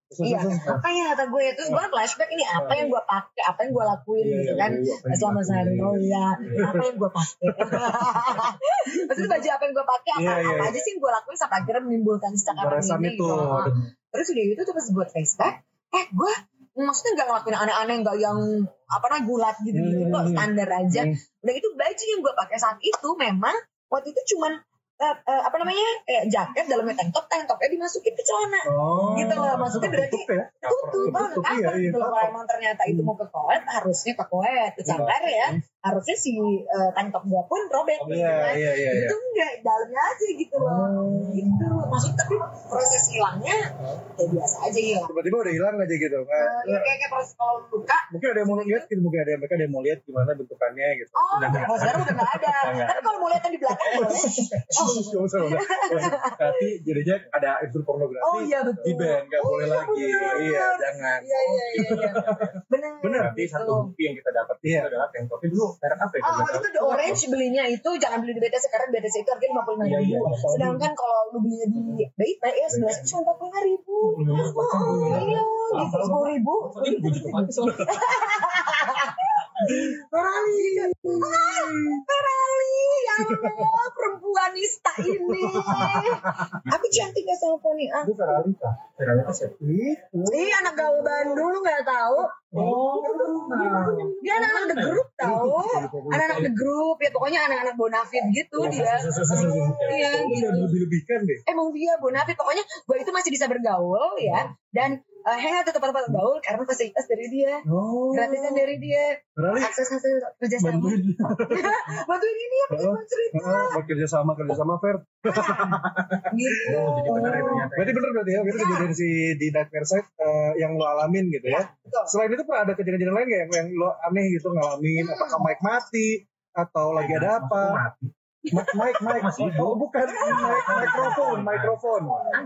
Terus, iya terus, apa ya kata gue terus gue flashback ini apa yang gue pakai apa yang gue lakuin Iya, gitu iya, kan iya, yang selama sehari oh iya apa yang gue pakai maksudnya baju apa yang gue pakai apa, apa aja sih yang gue lakuin sampai akhirnya menimbulkan Goresan ini itu. gitu. terus udah gitu terus gue flashback eh gue maksudnya nggak ngelakuin aneh-aneh nggak yang apa namanya gulat gitu gitu Hmm. kok standar aja Hmm. udah itu baju yang gue pakai saat itu memang waktu itu cuman eh, eh, apa namanya? Kayak jaket dalamnya tank top tank topnya dimasukin ke celana. Oh. Gitu loh, maksudnya berarti Tutup ya. tutup banget. Tutup, apa iya, iya, gitu kalau emang ternyata itu mau ke koet harusnya ke koet ke cangkar ya. harusnya si eh, tank top gua pun robek gitu Iya, kan. iya, iya, iya. itu enggak dalamnya aja gitu loh. Oh. gitu. Maksud tapi proses hilangnya ya biasa aja hilang Tiba-tiba udah hilang aja gitu. Eh, Kayak- ya kayak kayak proses kalau luka Mungkin ada yang mau lihat gitu, mungkin ada yang mereka ada yang mau lihat gimana bentukannya gitu. oh Udah sekarang udah nggak ada. nggak tapi kalau mau lihat yang di belakang Oh, nggak usah, udah. Nanti jadinya ada unsur pornografi. oh iya betul Di band nggak Oh, boleh iya, lagi. bener. Iya, jangan. iya iya iya iya benar Bener. Berarti satu bukti yang kita dapat itu Iya. adalah tank topnya dulu merek apa ya? Oh, kalau itu di orange belinya itu jangan beli di BTC karena BTC itu harganya lima puluh lima Iya, ribu. iya. Sedangkan kalau lu belinya di BIT ya sebelas itu cuma empat puluh lima ribu. Oh, iya, gitu sepuluh ribu. Ini gue juga pakai soalnya. Ferrari, Ah, Ferrari, ya Allah, perempuan nista ini. Cantik gak sama Poni? Ah. Itu Feralita. Feralita siapa? Itu. Ih, anak gaul Bandung lu gak tahu. Oh, Dia anak-anak the group tahu. Anak-anak the group, ya pokoknya anak-anak bonafit gitu dia. Iya, gitu. Lebih-lebihkan deh. Emang dia bonafit, pokoknya gue itu masih bisa bergaul ya. Dan uh, hangout ke tempat-tempat gaul karena fasilitas dari dia. Oh. Gratisan dari dia. Berarti Akses hasil kerjasama. bantuin. Bantuin ini ya, pengen cerita. Heeh, Mau kerja sama kerja sama fair. Gitu. Oh, jadi benar ya ternyata. Berarti bener berarti ya, itu kejadian si di Nightmare Side eh, yang lo alamin gitu ya. Betul. Selain itu pernah ada kejadian-kejadian lain nggak yang, yang lo aneh gitu ngalamin? Apakah mic mati atau lagi ada apa? Mati. Mic, mic, Masih hidup. oh, bukan mic, mikrofon, mikrofon.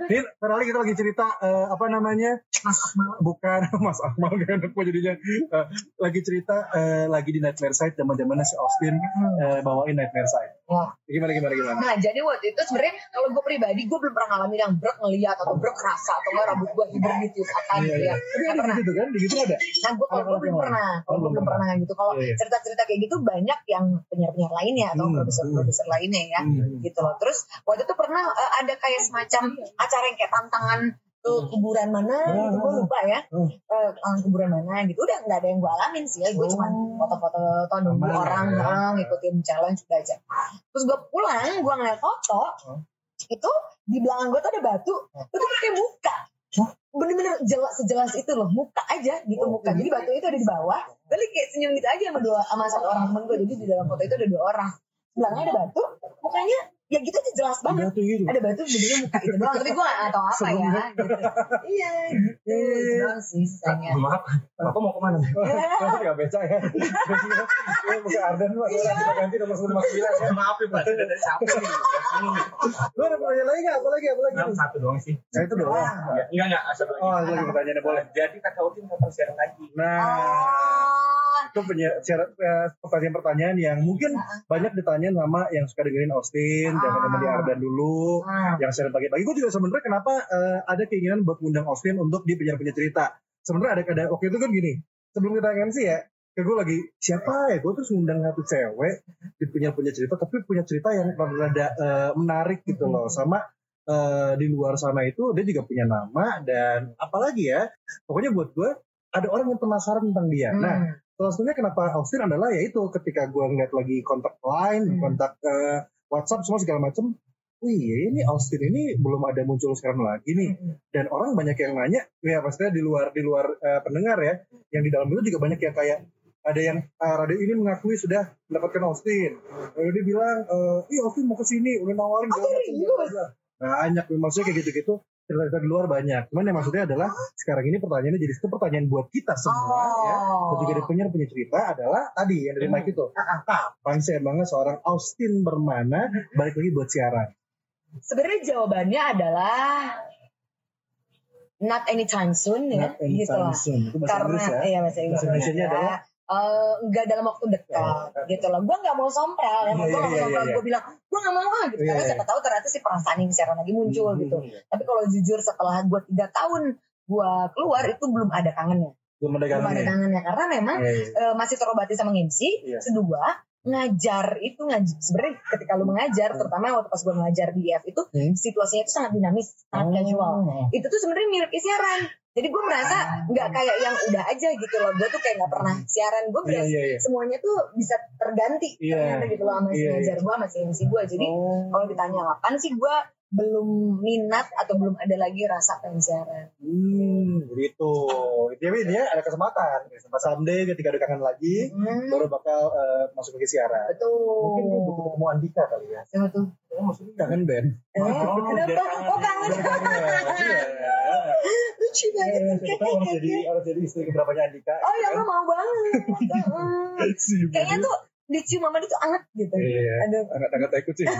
Ini kali kita lagi cerita eh, apa namanya? Mas Akmal. Bukan Mas Akmal kan aku jadinya Eh, lagi cerita eh, lagi di Nightmare Side zaman-zamannya si Austin eh, bawain Nightmare Side. Wah. Gimana gimana gimana? Nah jadi waktu itu sebenarnya kalau gue pribadi gue belum pernah ngalamin yang brek ngeliat atau brek rasa atau nggak rambut gue hiber Iya, gitu iya. ya. Tapi Nggak ada pernah. gitu kan? Di gitu ada. Nah gue kalau gue belum pernah, kalau gue belum pernah gitu. Kalau Iya, iya. cerita-cerita kayak gitu banyak yang penyiar-penyiar lainnya atau Hmm, produser-produser lainnya ya. Hmm. Gitu loh. Terus waktu itu pernah eh, ada kayak semacam acara yang kayak tantangan ke kuburan mana Hmm. gitu gue lupa ya. Hmm. Eh, tantangan kuburan mana gitu udah nggak ada yang gue alamin sih. Ya gue Oh. cuma foto-foto nunggu Aman, orang ya. eh, ngikutin challenge udah aja. Terus gue pulang gue ngeliat foto Hmm. itu di belakang gue tuh ada batu. Itu tuh kayak muka bener-bener jelas sejelas itu loh muka aja gitu Oh, muka. jadi batu itu ada di bawah. Lagi kayak senyum gitu aja sama dua sama satu orang temen gue jadi di dalam foto itu ada dua orang. Belakangnya ada batu mukanya ya gitu aja jelas banget Batu gitu. ada batu jadinya muka itu doang tapi gue gak tau apa ya gitu iya gitu itu doang sih sisanya Maaf, aku mau ke mana? Kamu nggak beca ya? Ini bukan Arden lu, Iya. kita ganti nomor 159 ya. Maaf ya, Mbak. Dari siapa nih? Lu ada pertanyaan lagi nggak? Apa lagi? Apa lagi? Satu doang sih. Nah, itu doang. Ya, Enggak, enggak. Satu lagi. Oh, ada lagi pertanyaannya boleh. Jadi kata Udin kapan siaran lagi? Nah, oh itu punya eh, pertanyaan-pertanyaan yang mungkin banyak ditanyain sama yang suka dengerin Austin, zaman di Ardan dulu, Ah. yang sering pagi-pagi. Gue juga sebenarnya kenapa eh, ada keinginan buat ngundang Austin untuk di penyiar-penyiar cerita. Sebenarnya ada, ada waktu itu kan gini, sebelum kita sih ya, ke gue lagi siapa ya gue terus ngundang satu cewek di penyiar-penyiar cerita tapi punya cerita yang rada eh, menarik gitu loh sama eh, di luar sana itu dia juga punya nama dan apalagi ya pokoknya buat gue ada orang yang penasaran tentang dia nah Hmm. Salah satunya kenapa Austin adalah yaitu ketika gue ngeliat lagi kontak line, Hmm. kontak eh, WhatsApp semua segala macem. Wih, ini Austin ini belum ada muncul sekarang lagi nih. Hmm. Dan orang banyak yang nanya, ya maksudnya di luar di luar eh, pendengar ya, yang di dalam itu juga banyak yang kayak ada yang ah, radio ini mengakui sudah mendapatkan Austin. Lalu dia bilang, eh, Austin mau ke sini, udah nawarin Oh, serius? bla." Banyak, maksudnya kayak gitu-gitu. Cerita-cerita di luar banyak. Cuman yang maksudnya adalah sekarang ini pertanyaannya jadi itu pertanyaan buat kita semua ya dan juga dari penyiar punya cerita adalah tadi yang dari Mike itu kapan sih emangnya seorang Austin Bermana balik lagi buat siaran Sebenarnya jawabannya adalah not anytime soon ya, Not anytime gitu lah. soon. itu bahasa Karena Inggris ya iya bahasa Inggris. Bahasa ya. adalah? Eh, nggak dalam waktu dekat gitu loh. Gue nggak mau sompral, Iya, ya. gue nggak iya, mau iya, sompral. iya. Gue bilang gue nggak mau ah gitu. Iya, Karena iya. siapa tahu ternyata si perasaan ini siaran lagi muncul Hmm, gitu. hmm, Tapi kalau jujur setelah gue tiga tahun gue keluar itu belum ada kangennya. belum ada Belum ada kangennya kangennya karena memang Iya, iya. eh, masih terobati sama MC. Iya. Kedua ngajar itu ngajar sebenarnya ketika lu mengajar terutama waktu pas gue mengajar di IF itu Hmm. situasinya itu sangat dinamis sangat casual Oh. itu tuh sebenarnya mirip siaran jadi gue merasa nggak kayak yang udah aja gitu loh gue tuh kayak nggak pernah siaran gue Iya, berasa iya, iya. semuanya tuh bisa terganti Iya. ternyata gitu loh sama si Iya, ngajar gue sama si MC gue jadi Oh. kalau ditanya kapan sih gue belum minat atau belum ada lagi rasa pengen siaran Hmm, gitu. Tapi dia ada kesempatan. Someday ketika ada kangen lagi, hmm, baru bakal eh, masuk lagi siaran. Mungkin dia butuh betul ketemu Andika kali ya. Siapa tuh Oh, maksudnya kangen Ben. eh, kenapa oh kangen Iya. lucu banget siapa tahu harus jadi harus jadi istri keberapanya Andika. oh ya kan? gue mau banget kayaknya tuh dicium mama dia tuh anget gitu Iya. aduh Angkat-angkat tai kucing.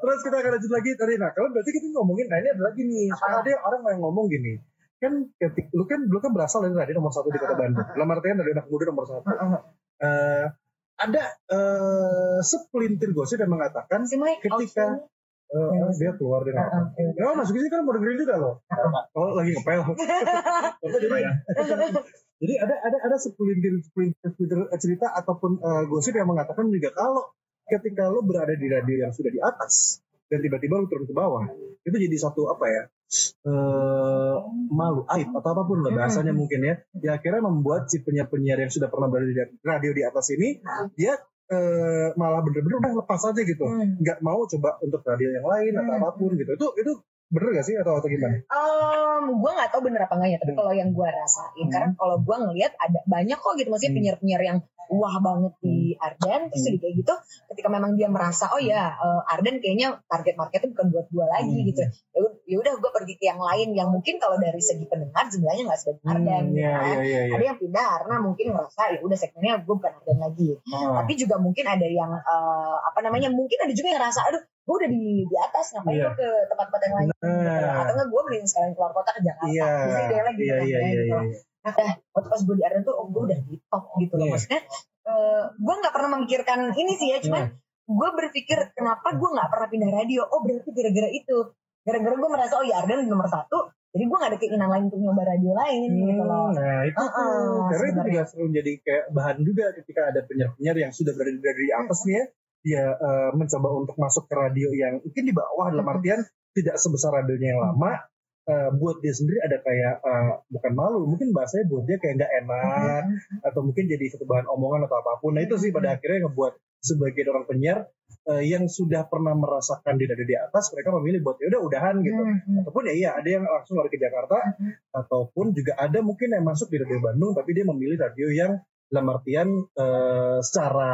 Terus kita akan lanjut lagi tadi. Nah, kalau berarti kita ngomongin, nah ini ada lagi nih. Soalnya ada orang yang ngomong gini. Kan ketik, lu kan lu kan berasal dari tadi nomor satu di kota Bandung. Dalam artian dari anak muda nomor satu. Eh, ada eh, sepelintir gosip yang mengatakan Ketika- Eh, dia keluar dengan apa? Heeh, iya. Ya masuk sini kan mau dengerin juga loh. Oh lagi ngepel. Apa jadi? Jadi ada ada ada sepelintir sepelintir sepelintir cerita ataupun eh, gosip yang mengatakan juga kalau ketika lo berada di radio yang sudah di atas dan tiba-tiba lo turun ke bawah itu jadi satu apa ya eh malu aib atau apa pun lah bahasanya mungkin ya ya akhirnya membuat si penyiar-penyiar yang sudah pernah berada di radio di atas ini dia eh, malah bener-bener udah lepas aja gitu Hmm. nggak mau coba untuk radio yang lain atau Hmm. apa pun gitu itu itu bener gak sih atau atau gimana Um, gue nggak tahu bener apa enggak ya, tapi Hmm. kalau yang gue rasain, Hmm. karena kalau gue ngelihat ada banyak kok gitu, maksudnya Hmm. penyiar-penyiar yang wah banget di Arden, terus Hmm. kayak gitu, ketika memang dia merasa oh ya eh, Arden kayaknya target marketnya bukan buat gue lagi Hmm. gitu, ya udah gue pergi ke yang lain yang mungkin kalau dari segi pendengar sebenarnya nggak sebagai Arden, Hmm, iya, kan. iya, iya, iya. Ada yang pindah karena mungkin merasa ya udah segmennya gue bukan Arden lagi. Ah. Tapi juga mungkin ada yang eh, apa namanya mungkin ada juga yang rasa aduh gue udah di di atas ngapain Iya. gue ke tempat-tempat yang lain. Nah. atau enggak gue beliin sekalian keluar kota ke Jakarta Iya, Biasanya dia lagi iya, gitu iya, kan, iya, gitu. iya. Nah, waktu pas gue di Arden tuh, oh, gue udah di top gitu loh. Maksudnya, gue nggak pernah memikirkan ini sih ya, cuman gue berpikir kenapa gue nggak pernah pindah radio. Oh berarti gara-gara itu. Gara-gara gue merasa, oh ya Arden nomor satu, jadi gue gak ada keinginan lain untuk nyoba radio lain gitu loh. Nah itu tuh, Uh-uh, karena itu juga selalu jadi kayak bahan juga ketika ada penyiar-penyiar yang sudah berada di, di atas nih ya, dia eh, mencoba untuk masuk ke radio yang mungkin di bawah dalam artian tidak sebesar radionya yang lama. eh, buat dia sendiri ada kayak eh, bukan malu, mungkin bahasanya buat dia kayak nggak enak atau mungkin jadi satu bahan omongan atau apa pun. Nah itu sih pada akhirnya ngebuat sebagian orang penyiar eh, yang sudah pernah merasakan di radio di atas, mereka memilih buat ya udah udahan gitu. Hmm, Ataupun ya iya ada yang langsung lari ke Jakarta. Ataupun juga ada mungkin yang masuk di radio Bandung tapi dia memilih radio yang dalam artian eh, secara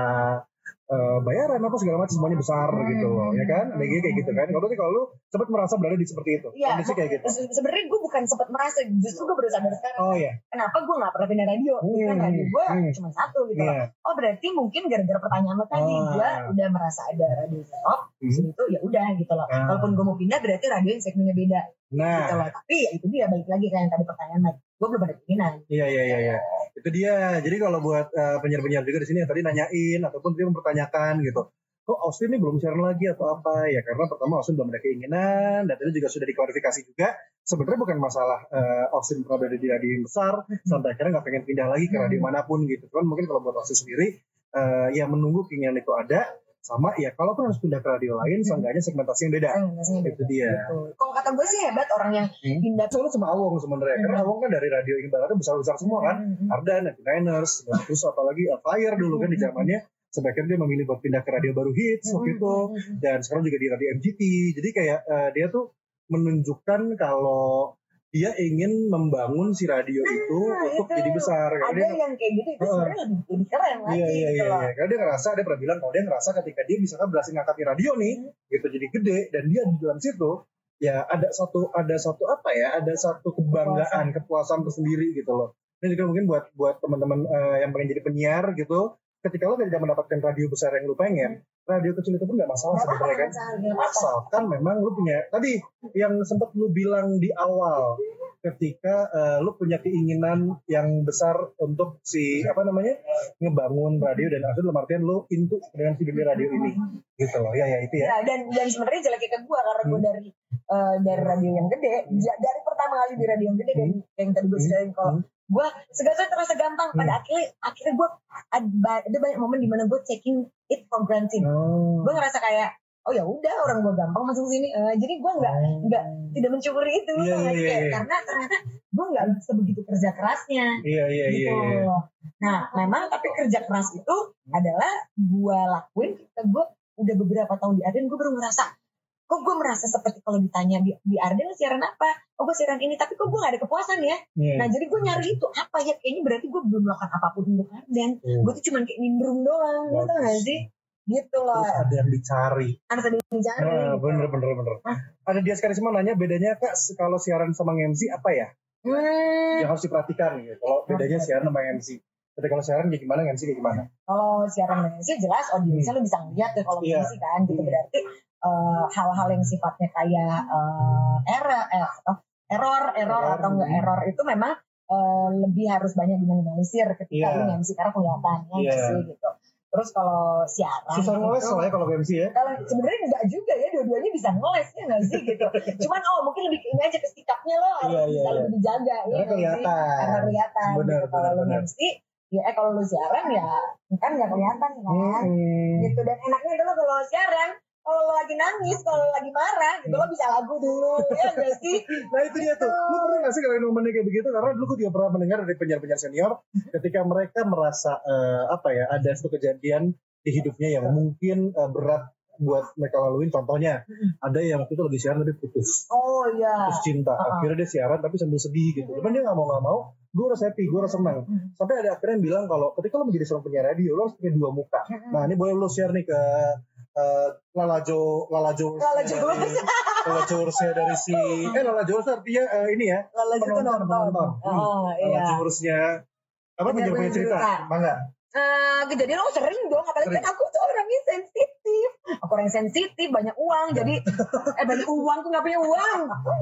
eh, bayaran apa segala macam semuanya besar Hmm. gitu loh ya kan ada kayak gitu kan kalau berarti kalau lu sempat merasa berada di seperti itu Iya, kondisi kayak gitu Se- sebenarnya gue bukan sempat merasa, justru gue baru sadar sekarang. oh ya Kenapa gue gak pernah pindah radio? Gitu kan Hmm, radio gue hmm. cuma satu gitu loh. iya Oh berarti mungkin gara-gara pertanyaan lo tadi Ah. gue udah merasa ada radio top, Hmm. hmm. itu ya udah gitu loh. Ah. Walaupun gue mau pindah berarti radio yang segmennya beda gitu nah loh. Tapi ya itu dia balik lagi kayak yang tadi pertanyaan tadi. Gue belum ada keinginan. iya iya iya iya. Itu dia. Jadi kalau buat eh, penyiar-penyiar juga di sini yang tadi nanyain ataupun dia mempertanyakan gitu. Kok Austin ini belum siaran lagi atau apa? Ya karena pertama Austin belum ada keinginan dan itu juga sudah diklarifikasi juga. Sebenarnya bukan masalah eh, Austin pernah berada di radio yang besar sampai akhirnya nggak pengen pindah lagi ke radio mana pun gitu. Kan mungkin kalau buat Austin sendiri eh, ya menunggu keinginan itu ada sama ya kalaupun harus pindah ke radio lain seenggaknya segmentasi yang beda. Eh, maksudnya itu dia. Gitu. Kalau kata gue sih hebat orang yang Hmm. pindah. Soalnya sama Awong sebenarnya. Karena Awong kan dari radio ibaratnya besar-besar semua kan. Hmm, hmm. Ardan, 99ers, terus apalagi uh, Fire dulu kan di zamannya. Sampai akhirnya dia memilih buat pindah ke radio baru hits waktu itu. Hmm, dan sekarang juga di radio MGT jadi kayak uh, dia tuh menunjukkan kalau dia ingin membangun si radio itu untuk itu. jadi besar Ada dia yang kayak gitu itu Heeh. sebenarnya lebih, lebih keren lagi Iya iya gitu iya, loh. iya. Karena dia ngerasa dia pernah bilang kalau dia ngerasa ketika dia misalkan berhasil ngangkatin radio nih gitu jadi gede dan dia di dalam situ ya ada satu ada satu apa ya ada satu kebanggaan kepuasan tersendiri gitu loh. Ini juga mungkin buat buat teman-teman eh, yang pengen jadi penyiar gitu ketika lo tidak mendapatkan radio besar yang lo pengen radio kecil itu pun nggak masalah Gak apa-apa sebenarnya kan? kan, asalkan memang lu punya tadi yang sempat lu bilang di awal ketika eh, lu punya keinginan yang besar untuk si apa namanya ngebangun radio dan akhirnya dalam artian lu into dengan si dunia radio ini. Gitu loh. Ya ya itu ya. Ya, dan dan sebenarnya jeleknya ke gue karena gue Hmm. dari eh, dari radio yang gede. Dari pertama kali di radio yang gede dan yang tadi gue Hmm. ceritain kalau Hmm. Gue segala sesuatu terasa gampang pada akhirnya akhirnya gue ada, ada banyak momen di mana gue taking it for granted oh. gue ngerasa kayak oh ya udah orang gue gampang masuk sini Eh, jadi gue nggak nggak tidak mensyukuri itu Kayak- iya, iya. karena ternyata gue nggak sebegitu kerja kerasnya iya iya iya, gitu. iya. Nah, memang tapi kerja keras itu adalah gue lakuin gue udah beberapa tahun di Arden, gue baru ngerasa, kok gue merasa seperti kalau ditanya di, di Arden siaran apa? Oh gue siaran ini, tapi kok gue gak ada kepuasan ya? Iya. Nah jadi gue nyari itu, apa ya? Kayaknya berarti gue belum melakukan apa pun untuk Arden. Hmm. Gue tuh cuman kayak nimbrung doang, gitu Bagus. gak sih? Gitu loh, Terus ada yang dicari ada yang dicari. nah, gitu. bener bener bener ada dia sekarang semua nanya bedanya kak kalau siaran sama MC apa ya Hmm, yang harus diperhatikan gitu kalau bedanya siaran sama MC Tapi kalau siaran kayak gimana, MC kayak gimana? kalau siaran sih jelas audiensnya lu bisa ngeliat tuh kalau Iya. musik kan gitu Hmm. eh, hal-hal yang sifatnya kayak eh, error eh, error error Error, atau enggak hmm. error itu memang eh, lebih harus banyak diminimalisir ketika Iya. lu MC karena kelihatan ya Iya. sih gitu Terus kalau siaran. Susah ngeles gitu, lah ya kalau MC ya. kalau sebenarnya enggak juga ya dua-duanya bisa ngeles ya nggak sih gitu cuman oh mungkin lebih ini aja ke sikapnya lo harus Iya, iya, bisa iya. lebih dijaga ya Karena kelihatan. karena kelihatan Benar, gitu. kalau benar. MC ya eh kalau lo siaran ya kan nggak kelihatan kan Hmm. gitu dan enaknya adalah kalau siaran kalau lo lagi nangis kalau lo lagi marah gitu lo bisa lagu dulu ya nggak sih Nah itu dia tuh. Lu pernah gak sih kalian momennya kayak begitu? Karena dulu gue juga pernah mendengar dari penyiar-penyiar senior ketika mereka merasa eh, apa ya ada satu kejadian di hidupnya yang mungkin eh, berat buat mereka laluin. Contohnya ada yang waktu itu lagi siaran tapi putus, oh iya putus cinta. Akhirnya dia siaran tapi sambil sedih gitu. Cuman dia nggak mau nggak mau. Gue harus happy, gue harus senang. Hmm. Sampai ada akhirnya yang bilang kalau ketika lo menjadi seorang penyiar radio, lo harus punya dua muka. Hmm. Nah ini boleh lo share nih ke eh, Lala Jo, Lala Jo, Lala Jo. Lala Jowers-nya dari si, eh Lala Jowers artinya eh, ini ya, Lalu itu penonton, nonton penonton. oh iya Jowers-nya apa punya punya cerita, cerita. bangga. Eh, kejadian lo sering dong apalagi kan aku tuh orangnya sensitif aku orang sensitif banyak uang jadi eh banyak uang tuh nggak punya uang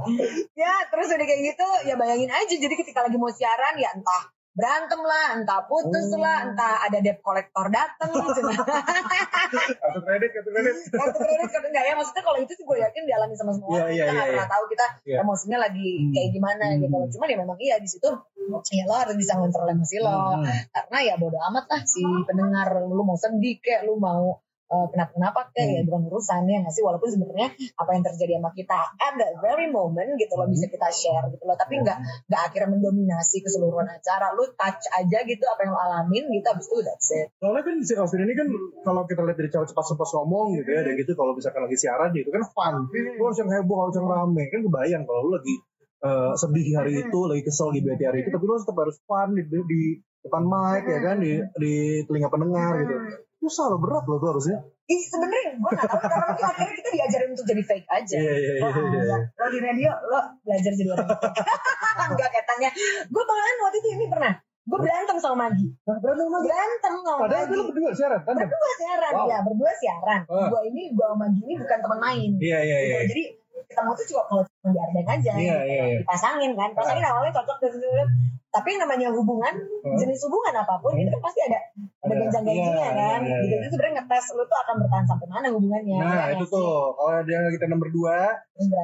ya terus udah kayak gitu ya bayangin aja jadi ketika lagi mau siaran ya entah berantem lah entah putus Oh. lah entah ada debt collector dateng gitu Kartu kredit, kartu kredit. kartu kredit kartu enggak ya maksudnya kalau itu sih gue yakin dialami sama semua Iya, orang iya, kita iya, nggak iya. pernah tahu kita Iya. emosinya lagi Hmm. kayak gimana Hmm. gitu cuman ya memang iya di situ ya lo harus bisa ngontrol emosi lo Hmm. karena ya bodo amat lah si pendengar lu mau sedih kayak lu mau eh, kenapa-kenapa kayak Hmm. ya bukan urusan ya nggak sih? Walaupun sebenarnya apa yang terjadi sama kita at that very moment gitu loh Hmm. bisa kita share gitu loh. Tapi nggak nggak akhirnya mendominasi keseluruhan acara. Lu touch aja gitu apa yang lu alamin gitu abis itu that's it. Soalnya kan si Austin ini kan kalau kita lihat dari cara cepat cepat ngomong gitu ya, dan gitu kalau misalkan lagi siaran gitu kan fun. Lu harus yang heboh, harus yang rame. Kan kebayang kalau lu lagi eh, sedih hari itu, lagi kesel di bete hari itu, tapi lu tetap harus fun di, di depan mic ya kan, di, di telinga pendengar gitu. Susah loh, berat loh tuh harusnya. Ih sebenarnya gue nggak tahu karena akhirnya kita diajarin untuk jadi fake aja Iya, iya, iya. Iya. lo di radio lo belajar jadi orang enggak katanya gue malahan waktu itu ini pernah gue berantem sama Magi berantem lagi. berantem sama Padahal Magi berdua siaran, kan? berdua siaran Wow. ya berdua siaran Ah. gue ini gue sama Magi ini bukan teman main Iya, iya, iya. Gitu. jadi ketemu tuh cuma kalau cuma di Arden aja Iya, gitu. iya, iya. dipasangin kan pasangin awalnya cocok dan tapi yang namanya hubungan Hmm. jenis hubungan apa pun itu kan pasti ada ada Ada. genjang-genjingnya Iya, kan iya, gitu iya. itu sebenarnya ngetes lu tuh akan bertahan sampai mana hubungannya Nah, ya itu sih? tuh. Kalau ada yang kita nomor dua,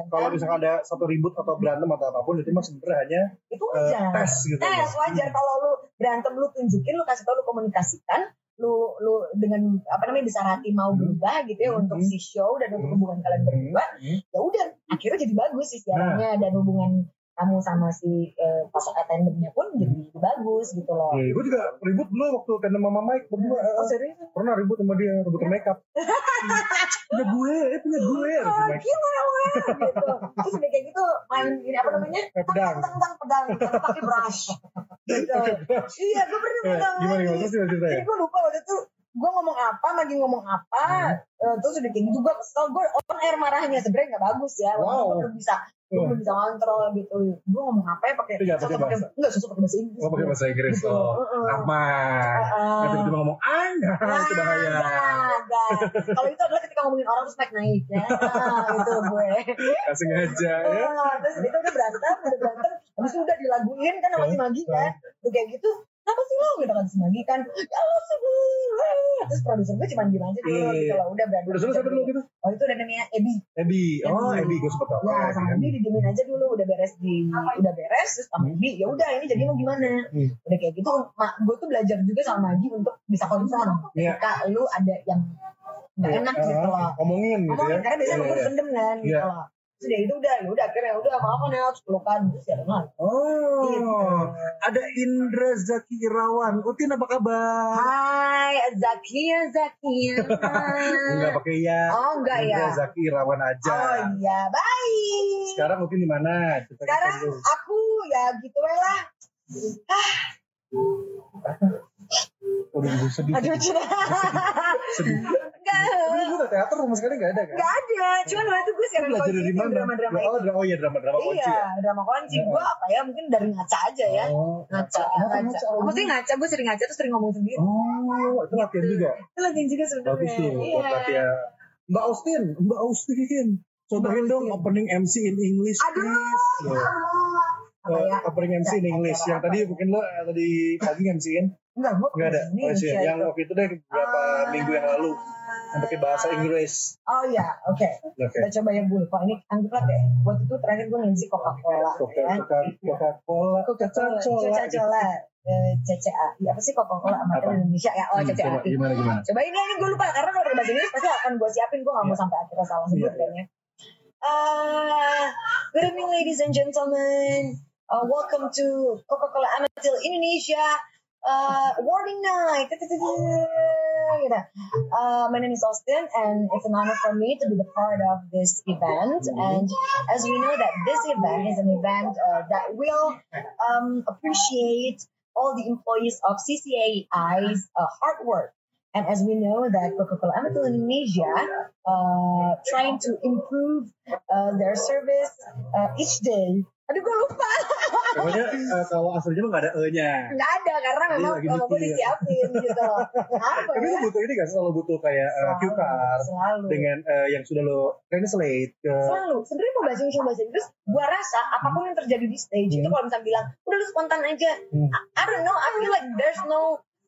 kalau misalkan ada satu ribut atau berantem atau apa pun, itu mah sebenarnya hanya itu eh, wajar tes gitu. tes wajar kalau lu berantem lu tunjukin lu kasih tau lu komunikasikan lu lu dengan apa namanya besar hati mau Hmm. berubah gitu ya untuk Hmm. si show dan untuk Hmm. hubungan kalian berdua Hmm. ya udah akhirnya jadi bagus sih siarannya dan hubungan kamu sama si eh, pasok attendantnya pun jadi bagus gitu loh. Iya, gue juga ribut dulu waktu kena mama Mike berdua. eh, oh serius? pernah ribut sama dia, ribut makeup. punya gue, eh, punya gue. oh, gila weh gitu. Terus udah kayak gitu main ini apa namanya? Eh, pedang. tang tang pedang. Tapi pakai brush. Gitu iya gue pernah Eh, pedang. Gimana gimana? Terus gimana ceritanya? Jadi gue lupa waktu itu gue ngomong apa, lagi ngomong apa, eh, terus udah kayak gitu gue kesel, gue on air marahnya sebenarnya nggak bagus ya, Wow. gue belum bisa, gue Hmm. belum bisa kontrol gitu, gue ngomong apa ya pakai, pakai, bahasa. enggak susah pakai bahasa Inggris, Oh, pakai bahasa Inggris. Gitu. Oh, aman. Heeh. Nah, tiba-tiba ngomong anda, itu bahaya. Nah, nah. Kalau itu adalah ketika ngomongin orang terus naik naik ya, nah, itu gue. Kasih ngaja ya. Nah, terus itu udah berantem, udah berantem, habis itu udah dilaguin kan sama si Magi kan, udah kayak gitu, kenapa sih lo gitu kan si Magi kan, ya lo terus produser gue cuma diem aja dulu Iya, iya. gitu loh, udah berantem. Udah selesai dulu gitu? Oh itu udah namanya Ebi. Ebi, oh Ebi. Gue sempet tau. Ya sama Ebi didiemin aja dulu, udah beres di, udah beres, terus sama Ebi, ya udah ini jadi mau gimana? Hmm. Udah kayak gitu, mak gue tuh belajar juga sama Magi untuk bisa konfront. Iya. Ketika lu ada yang nggak enak gitu Ah, loh. Ngomongin gitu ya. karena biasanya Iya, gue iya. pendem kan gitu Iya. loh. Dia itu udah, ya udah akhirnya udah maafan ya harus pelukan terus ya. Oh, Gitu. ada Indra Zaki Irawan. Utin apa kabar? Hai Zakia Zakia. Enggak pakai ya. Oh enggak Indra ya. Zaki Irawan aja. Oh iya baik. Sekarang Utin di mana? Sekarang aku ya gitu lah. Udah gue sedih. Aduh cina. sedih. Enggak. Tapi gue udah teater sama sekali gak ada kan? Enggak ada. Cuman waktu itu gue siaran Belajar kunci dari mana? drama-drama Oh, dra- oh iya drama-drama kunci Iya, ya. drama kunci gue apa ya mungkin dari ngaca aja ya. Oh, Ngaca, ngaca. ngaca? Oh, Maksudnya ngaca, gue sering ngaca terus sering ngomong sendiri. Oh, itu latihan juga. Itu latihan juga sebenarnya. Bagus tuh Iya. latihan. Mbak Austin, Mbak Austin. Contohin dong opening MC in English, Aduh. please. Ya. Apa ya? Eh, opening MC in English. Yang tadi mungkin lo eh, tadi pagi MC-in. Enggak, gue Nggak ada. ini Oh, sih. Indonesia Yang itu. waktu itu deh beberapa Ah. minggu yang lalu yang pakai bahasa Inggris. Oh iya, oke. Oke. Kita coba yang gue lupa. Ini anggaplah deh. Waktu itu terakhir gue ngensi Coca-Cola. Coca ya. Coca Coca Cola Coca-Cola. Coca-Cola. Eh, CCA. Ya, apa sih Coca-Cola? Amatir Indonesia ya? Oh, Hmm, CCA. coba gimana gimana? Coba ini ini gue lupa karena kalau pakai bahasa Inggris pasti akan gue siapin gue nggak mau Iya. sampai akhirnya salah sebut Iya, iya. kayaknya. Uh, good evening ladies and gentlemen. Uh, welcome to Coca-Cola Amatil Indonesia uh, awarding night. Uh, my name is Austin and it's an honor for me to be the part of this event. And as we know that this event is an event uh, that will um, appreciate all the employees of CCAI's uh, hard work. And as we know that Coca-Cola Amatil Indonesia uh, trying to improve uh, their service uh, each day. Aduh gue lupa. Pokoknya eh, kalau aslinya mah nggak ada e-nya. Nggak ada karena memang kalau gue disiapin gitu. Apa Tapi ya? lu butuh ini gak selalu butuh kayak eh, cue card Selalu. dengan eh, yang sudah lo translate ke Selalu. Sebenarnya mau bahasa Inggris bahasa Inggris, gua rasa apa pun yang terjadi di stage itu Hmm. kalau misalnya bilang, udah lu spontan aja. Hmm. I, I don't know, I feel like there's no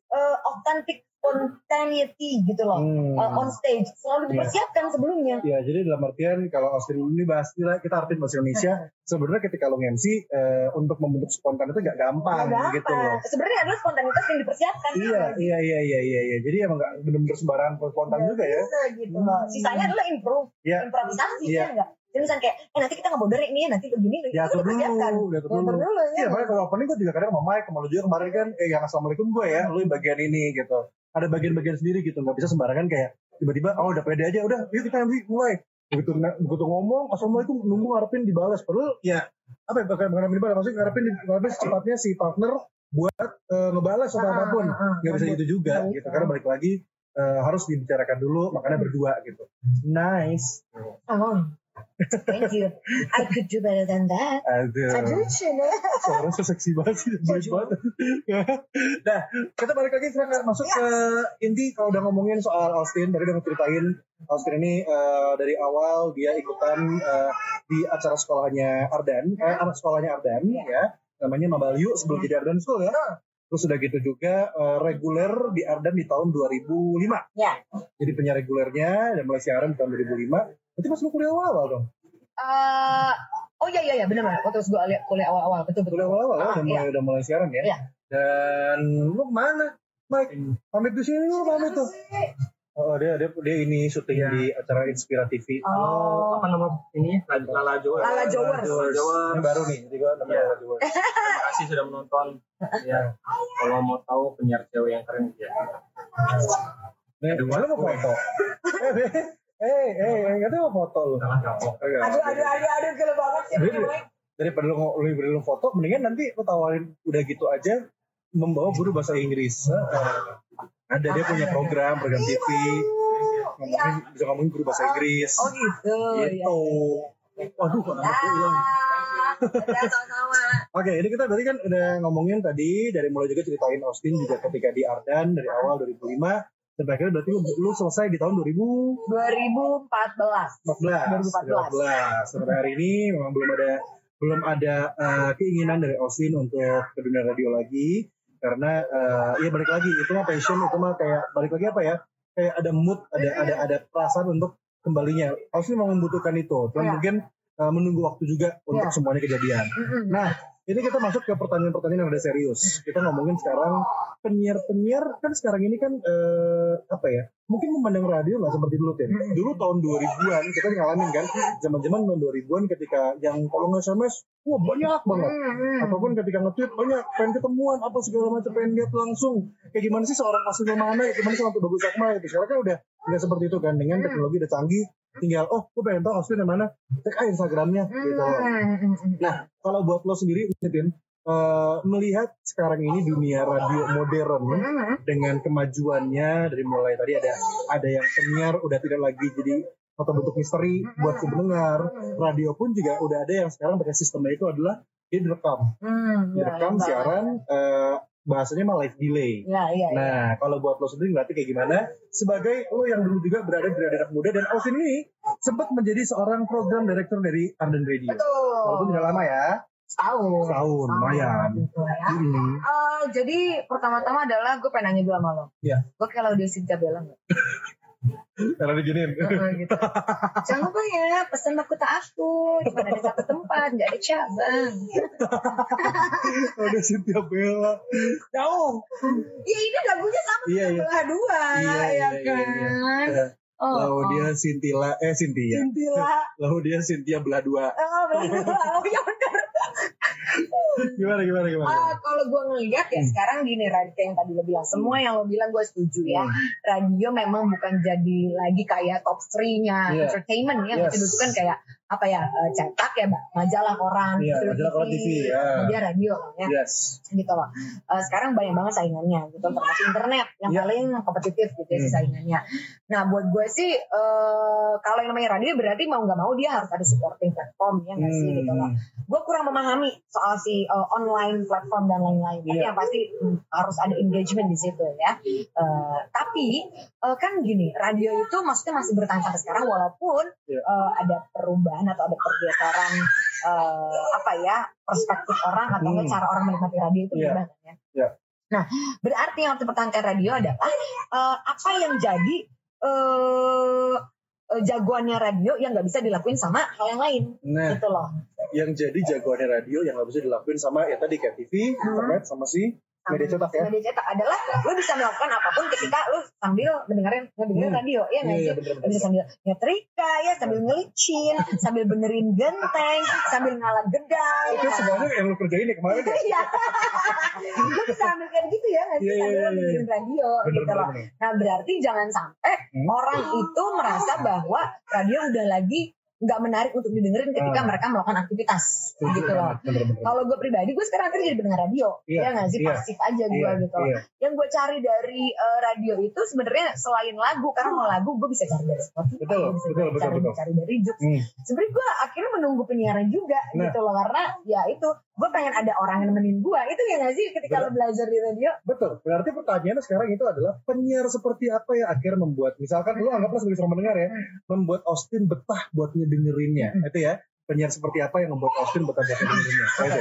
uh, authentic spontaneity gitu loh. Hmm. uh, on stage selalu Iya. dipersiapkan sebelumnya. Ya, jadi dalam artian kalau Austin ini bahas kita artiin bahasa Indonesia, sebenarnya ketika lo MC eh, untuk membentuk spontan itu gak gampang, gitu gampang. loh. Sebenarnya adalah spontanitas yang dipersiapkan. Iya, iya, iya, iya, iya, iya. Jadi emang gak bener-bener sembarangan spontan juga ya. Bisa gitu loh. Sisanya adalah improve, Iya. improvisasi Iya. kan enggak? Jadi misalnya kayak, eh nanti kita nggak bodoh nih ya, nanti begini, Diatur itu dulu, diatur Diatur dulu. dulu ya. Iya, makanya kalau opening gue juga kadang sama Mike, sama lu juga kemarin kan, eh yang assalamualaikum gue ya, lu yang bagian ini gitu. Ada bagian-bagian sendiri gitu, nggak bisa sembarangan kayak tiba-tiba, oh udah pede aja, udah, yuk kita MC mulai. Begitu, begitu ngomong, assalamualaikum, nunggu ngarepin dibalas. Padahal ya, apa ya, bakal ngarepin dibalas, maksudnya ngarepin, ngarepin secepatnya si partner buat eh, ngebalas atau Ah, apa pun. ah, ah. Nggak bisa gitu juga Nggak gitu, bisa. karena balik lagi eh, harus dibicarakan dulu, makanya berdua gitu. Nice. Oh, thank you. I could do better than that. Aduh. Aduh, Cina. Suaranya so seksi banget sih, baik banget. nah, kita balik lagi sekarang masuk ke inti kalau udah ngomongin soal Austin, tadi udah ceritain Austin ini eh, dari awal dia ikutan eh, di acara sekolahnya Ardan, eh, anak sekolahnya Ardan ya, namanya Mabalyu sebelum jadi Ardan School ya. Terus udah gitu juga eh, reguler di Ardan di tahun 2005. Ya. Jadi penyiar regulernya dan mulai siaran di tahun 2005. Berarti pas lu kuliah awal dong? Eh, oh iya iya iya benar benar. Waktu gue kuliah awal-awal betul betul. Kuliah awal-awal Ah, udah mulai udah mulai siaran ya. Iya. Dan lu ke mana? Mike, pamit di sini lu pamit tuh. Oh dia dia dia ini syuting Iya. di acara Inspira TV. Oh, apa nama ini Lala Jower Lala Jowers. Jowers. Jowers. Ini baru nih, jadi gua namanya Iya. Lala Jowers. terima kasih sudah menonton ya kalau mau tahu penyiar cewek yang keren ya Nih, lu mau foto? Eh, eh, eh, katanya mau foto lu. aduh aduh aduh aduh gila banget sih. Jadi, daripada lu lu beri lu foto, mendingan nanti lu tawarin udah gitu aja membawa guru bahasa Inggris. Ada dia punya program, program TV. Ngomongin, bisa ngomongin guru bahasa Inggris. Oh gitu. Gitu. Waduh, kok anakku hilang. Ya, sama-sama. Oke, ini kita berarti kan udah ngomongin tadi dari mulai juga ceritain Austin juga ketika di Ardan dari awal 2005 sampai akhirnya berarti lu, lu selesai di tahun 2014. 2014. 2014. Sampai hari ini memang belum ada belum ada eh, keinginan dari Austin untuk ke dunia radio lagi karena eh, ya balik lagi itu mah passion itu mah kayak balik lagi apa ya kayak ada mood ada ada ada perasaan untuk kembalinya Austin memang membutuhkan itu cuman Iya. mungkin eh, menunggu waktu juga untuk Iya. semuanya kejadian Mm-mm. Nah, ini kita masuk ke pertanyaan-pertanyaan yang ada serius. Kita ngomongin sekarang penyiar-penyiar kan sekarang ini kan eh, apa ya? Mungkin memandang radio nggak seperti dulu, Tim. Dulu tahun 2000-an kita ngalamin kan, zaman-zaman tahun 2000-an ketika yang kalau nggak SMS, wah banyak banget. Ataupun ketika nge-tweet banyak, pengen ketemuan, apa segala macam, pengen lihat langsung. Kayak gimana sih seorang aslinya mana, gimana sih waktu bagus Akmal gitu. Sekarang kan udah nggak seperti itu kan, dengan teknologi udah canggih, tinggal, oh gue pengen tahu aslinya mana, cek aja Instagramnya gitu. loh. Mm-mm. Nah, kalau buat lo sendiri, Tin, eh, melihat sekarang ini dunia radio modern dengan kemajuannya dari mulai tadi ada ada yang penyiar udah tidak lagi jadi atau bentuk misteri buat si pendengar, radio pun juga udah ada yang sekarang pakai sistemnya itu adalah dia direkam, Mm, ya, direkam ya, siaran eh, bahasanya mah live delay. Ya, iya, iya. Nah, kalau buat lo sendiri berarti kayak gimana? Sebagai lo yang dulu juga berada di anak muda dan Austin ini sempat menjadi seorang program director dari Arden Radio. Betul. Walaupun tidak lama ya. setahun. Setahun, lumayan. Gitu ya. Hmm. Eh, jadi pertama-tama adalah gue pengen nanya dulu sama lo. Iya. Gue kayak Laudia Cynthia Bella nggak? Karena diginiin. Heeh, gitu. Jangan lupa ya, pesan mahkota aku. Cuma ada satu tempat, nggak ada cabang. Ada Cynthia Bella. Jauh. Ya ini lagunya sama Iya, iya. dua, Iya, ya iya, iya, kan? iya. Oh, Lalu dia oh. Cynthia, eh Cynthia. Cynthia. Lalu dia Cynthia belah dua. Oh, belah dua. Oh, ya benar. Gimana gimana gimana? Ah, kalau gue ngeliat ya Hmm. sekarang gini radio kayak yang tadi lo bilang semua yang lo bilang gue setuju ya Hmm. radio memang bukan jadi lagi kayak top 3-nya Iya. entertainment ya Yes. dulu kan kayak apa ya eh, cetak ya Mbak, majalah koran Iya, gitu, majalah koran TV, ya. kemudian radio ya Yes. gitu loh Eh, sekarang banyak banget saingannya gitu termasuk internet yang Iya. paling kompetitif gitu ya Hmm. saingannya nah buat gue sih eh, kalau yang namanya radio berarti mau nggak mau dia harus ada supporting platform ya nggak sih gitu loh Hmm. gue kurang memahami soal si uh, online platform dan lain-lain. Iya. yang pasti mm, harus ada engagement di situ ya. Uh, tapi uh, kan gini, radio itu maksudnya masih bertahan sampai sekarang walaupun Iya. uh, ada perubahan atau ada pergeseran uh, apa ya perspektif orang atau Hmm. cara orang menikmati radio itu Iya. berubah ya. Iya. Nah, berarti yang harus dipertahankan radio adalah uh, apa yang jadi uh, uh, jagoannya radio yang nggak bisa dilakuin sama hal yang lain Nah, gitu loh. yang jadi jagoannya radio yang nggak bisa dilakuin sama ya tadi kayak TV, internet, sama si media cetak ya. media cetak adalah lu bisa melakukan apa pun ketika lu sambil mendengarin ngedengerin Hmm. radio ya nggak Iya, sih iya, bener, bisa sambil nyetrika ya sambil ngelicin sambil benerin genteng sambil ngalak gedang Itu semuanya yang lu kerjain ya kemarin ya. Iya. Lu bisa ambil kayak gitu ya nggak sih Iya, iya, sambil iya, lu dengerin radio Bener, gitu bener, loh bener. nah berarti jangan sampai Hmm. orang itu merasa bahwa radio udah lagi nggak menarik untuk didengerin ketika Ah. mereka melakukan aktivitas gitu loh kalau gue pribadi gue sekarang akhirnya jadi pendengar radio Iya, ya nggak sih iya, pasif aja gue Iya, gitu iya. yang gue cari dari eh, radio itu sebenarnya selain lagu karena mau lagu gue bisa cari dari Spotify Betul, gue bisa betul, cari, betul. cari dari Jux Hmm. sebenarnya gue akhirnya menunggu penyiaran juga Nah. gitu loh karena ya itu gue pengen ada orang yang nemenin gue itu ya nggak sih ketika Betul. lo belajar di radio Betul. Berarti pertanyaannya sekarang itu adalah penyiar seperti apa yang akhirnya membuat misalkan lu anggaplah sebagai seorang pendengar ya, Hmm. membuat Austin betah buat ngedengerinnya. Itu ya. Penyiar seperti apa yang membuat Austin betah. Oke.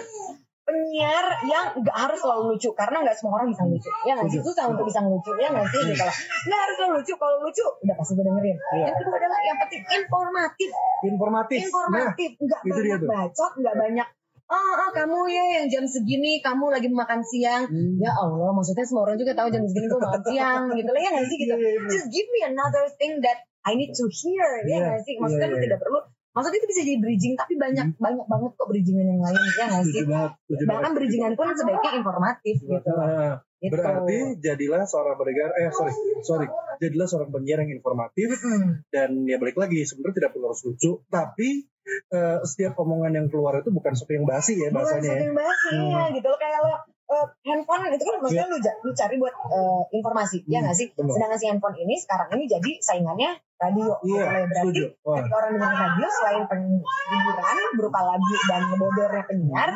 penyiar yang nggak harus selalu lucu karena nggak semua orang bisa lucu ya nggak sih susah untuk bisa lucu ya nggak sih gitu nggak harus selalu lucu kalau lucu udah pasti gue dengerin Iya. yang kedua adalah yang penting informatif Informatif. Nah, informatif nggak itu dia banyak bacot nggak banyak Oh, oh, kamu ya yang jam segini kamu lagi makan siang Hmm. ya Allah maksudnya semua orang juga tahu jam segini gue makan siang gitu lah ya nggak sih gitu Iya, iya, iya. just give me another thing that I need to hear ya Iya, nggak sih maksudnya iya, lu iya. tidak perlu maksudnya itu bisa jadi bridging tapi banyak banyak banget kok bridgingan yang lain ya nggak sih banget. bahkan bridgingan pun sebaiknya informatif gitu Nah, Gitu. berarti jadilah seorang pendengar eh sorry sorry jadilah seorang penyiar yang informatif Mm-mm. dan ya balik lagi sebenarnya tidak perlu harus lucu tapi eh, setiap omongan yang keluar itu bukan sesuatu yang basi ya bukan bahasanya sesuatu ya. yang basi Hmm. ya gitu loh kayak lo eh, handphone itu kan maksudnya lu, ja- lu cari buat eh, informasi ya Hmm, nggak sih benar. sedangkan si handphone ini sekarang ini jadi saingannya radio Iya, loh. berarti ketika orang dengar radio selain penghiburan berupa lagu dan ngebobornya penyiar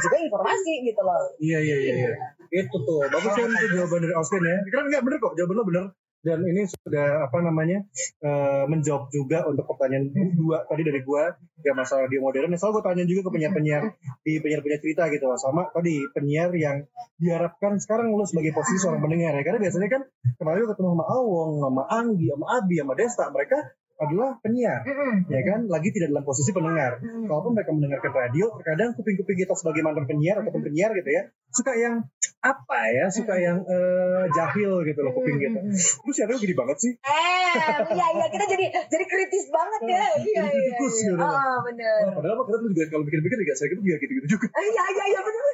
juga informasi gitu loh Iya iya iya. iya. Itu tuh bagus kan itu jawaban dari Austin ya. Keren nggak bener kok jawaban lo bener. Dan ini sudah apa namanya eh, menjawab juga untuk pertanyaan dua tadi dari gua ya masalah radio modern. Soal gue tanya juga ke penyiar-penyiar di penyiar-penyiar cerita gitu sama tadi penyiar yang diharapkan sekarang lo sebagai posisi seorang pendengar ya. Karena biasanya kan kemarin gue ketemu sama Awong, sama Anggi, sama Abi, sama Desta mereka adalah penyiar Mm-mm. ya kan lagi tidak dalam posisi pendengar Mm. kalaupun mereka mendengarkan radio terkadang kuping-kuping kita sebagai mantan penyiar ataupun penyiar gitu ya suka yang apa ya suka yang eh, jahil gitu loh kuping kita Mm-mm. terus ya gini banget sih eh iya iya kita jadi jadi kritis banget ya iya Jadi iya kritikus iya. gitu. oh bener Wah, padahal mah kita juga kalau pikir-pikir juga saya itu juga gitu-gitu juga Eh, iya iya iya bener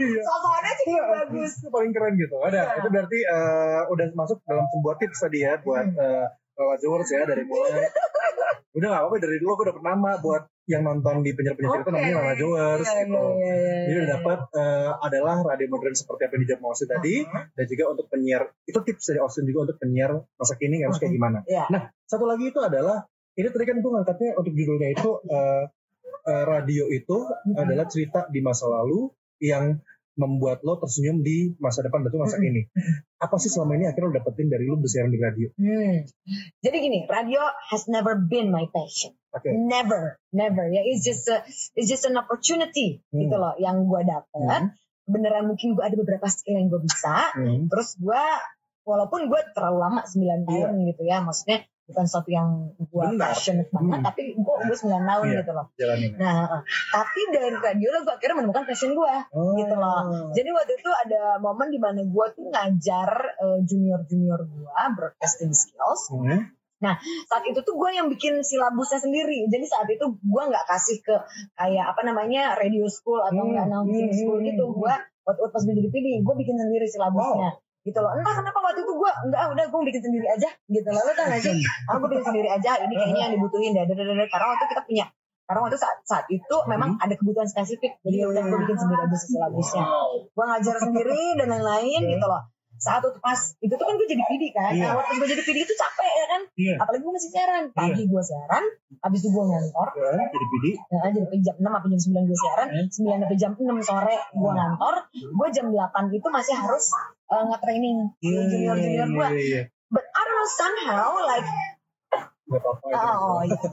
iya sosokannya sih Iya, bagus itu paling keren gitu ada Iya. itu berarti eh, udah masuk dalam sebuah tips tadi ya buat Hmm. Lewat Zewers ya dari mulai udah gak apa-apa dari dulu aku udah pernah buat yang nonton di penyiar-penyiar cerita Oke. namanya Lala Jowers Iya, gitu iya, iya, iya, Jadi udah iya. dapat eh, adalah radio modern seperti apa yang dijawab Austin tadi Uh-huh. dan juga untuk penyiar itu tips dari Austin juga untuk penyiar masa kini harus kayak gimana. Iya. Nah satu lagi itu adalah ini tadi kan gue ngangkatnya untuk judulnya itu eh, eh, radio itu adalah cerita di masa lalu yang membuat lo tersenyum di masa depan berarti masa kini. Apa sih selama ini akhirnya lo dapetin dari lo bersiaran di radio? Hmm. Jadi gini, radio has never been my passion. Oke. Never, never. Ya, it's just a, it's just an opportunity Hmm. gitu loh yang gue dapet. Hmm. Beneran mungkin gue ada beberapa skill yang gue bisa. Hmm. Terus gue, walaupun gue terlalu lama 9 tahun gitu ya, maksudnya bukan sesuatu yang gue passionate banget, Hmm. tapi gue gue 9 tahun Iya. gitu loh. Jalanin. Nah, uh, tapi dari radio lo gue akhirnya menemukan passion gue. Oh. gitu loh. Jadi waktu itu ada momen di mana gue tuh ngajar junior junior gue broadcasting skills. Hmm. Saat itu tuh gue yang bikin silabusnya sendiri. Jadi saat itu gue nggak kasih ke kayak apa namanya radio school atau Hmm, nggak announcing hmm, school hmm, gitu. hmm. Gue waktu, pas gue jadi PD, gue bikin sendiri silabusnya. Gitu loh. Entah kenapa waktu itu gue enggak udah gue bikin sendiri aja gitu loh. Lo tau gak sih? Gue bikin sendiri aja. Ini kayaknya yang dibutuhin. Dah. Karena waktu kita punya karena waktu saat, saat itu memang ada kebutuhan spesifik. Jadi ya udah gue bikin sendiri aja si silabusnya gue ngajar sendiri dan lain-lain gitu loh saat itu pas itu tuh kan gue jadi PD kan Iya. nah, waktu gue jadi PD itu capek ya kan Iya. apalagi gue masih siaran pagi gue siaran habis itu gue ngantor Ya, jadi PD. ya, jadi jam 6 sampai jam 9 gue siaran Hmm. 9 sampai jam 6 sore gue ngantor gue jam 8 itu masih harus uh, nge-training junior junior gue Iya, iya. but I don't know somehow like Gak apa-apa. itu. oh iya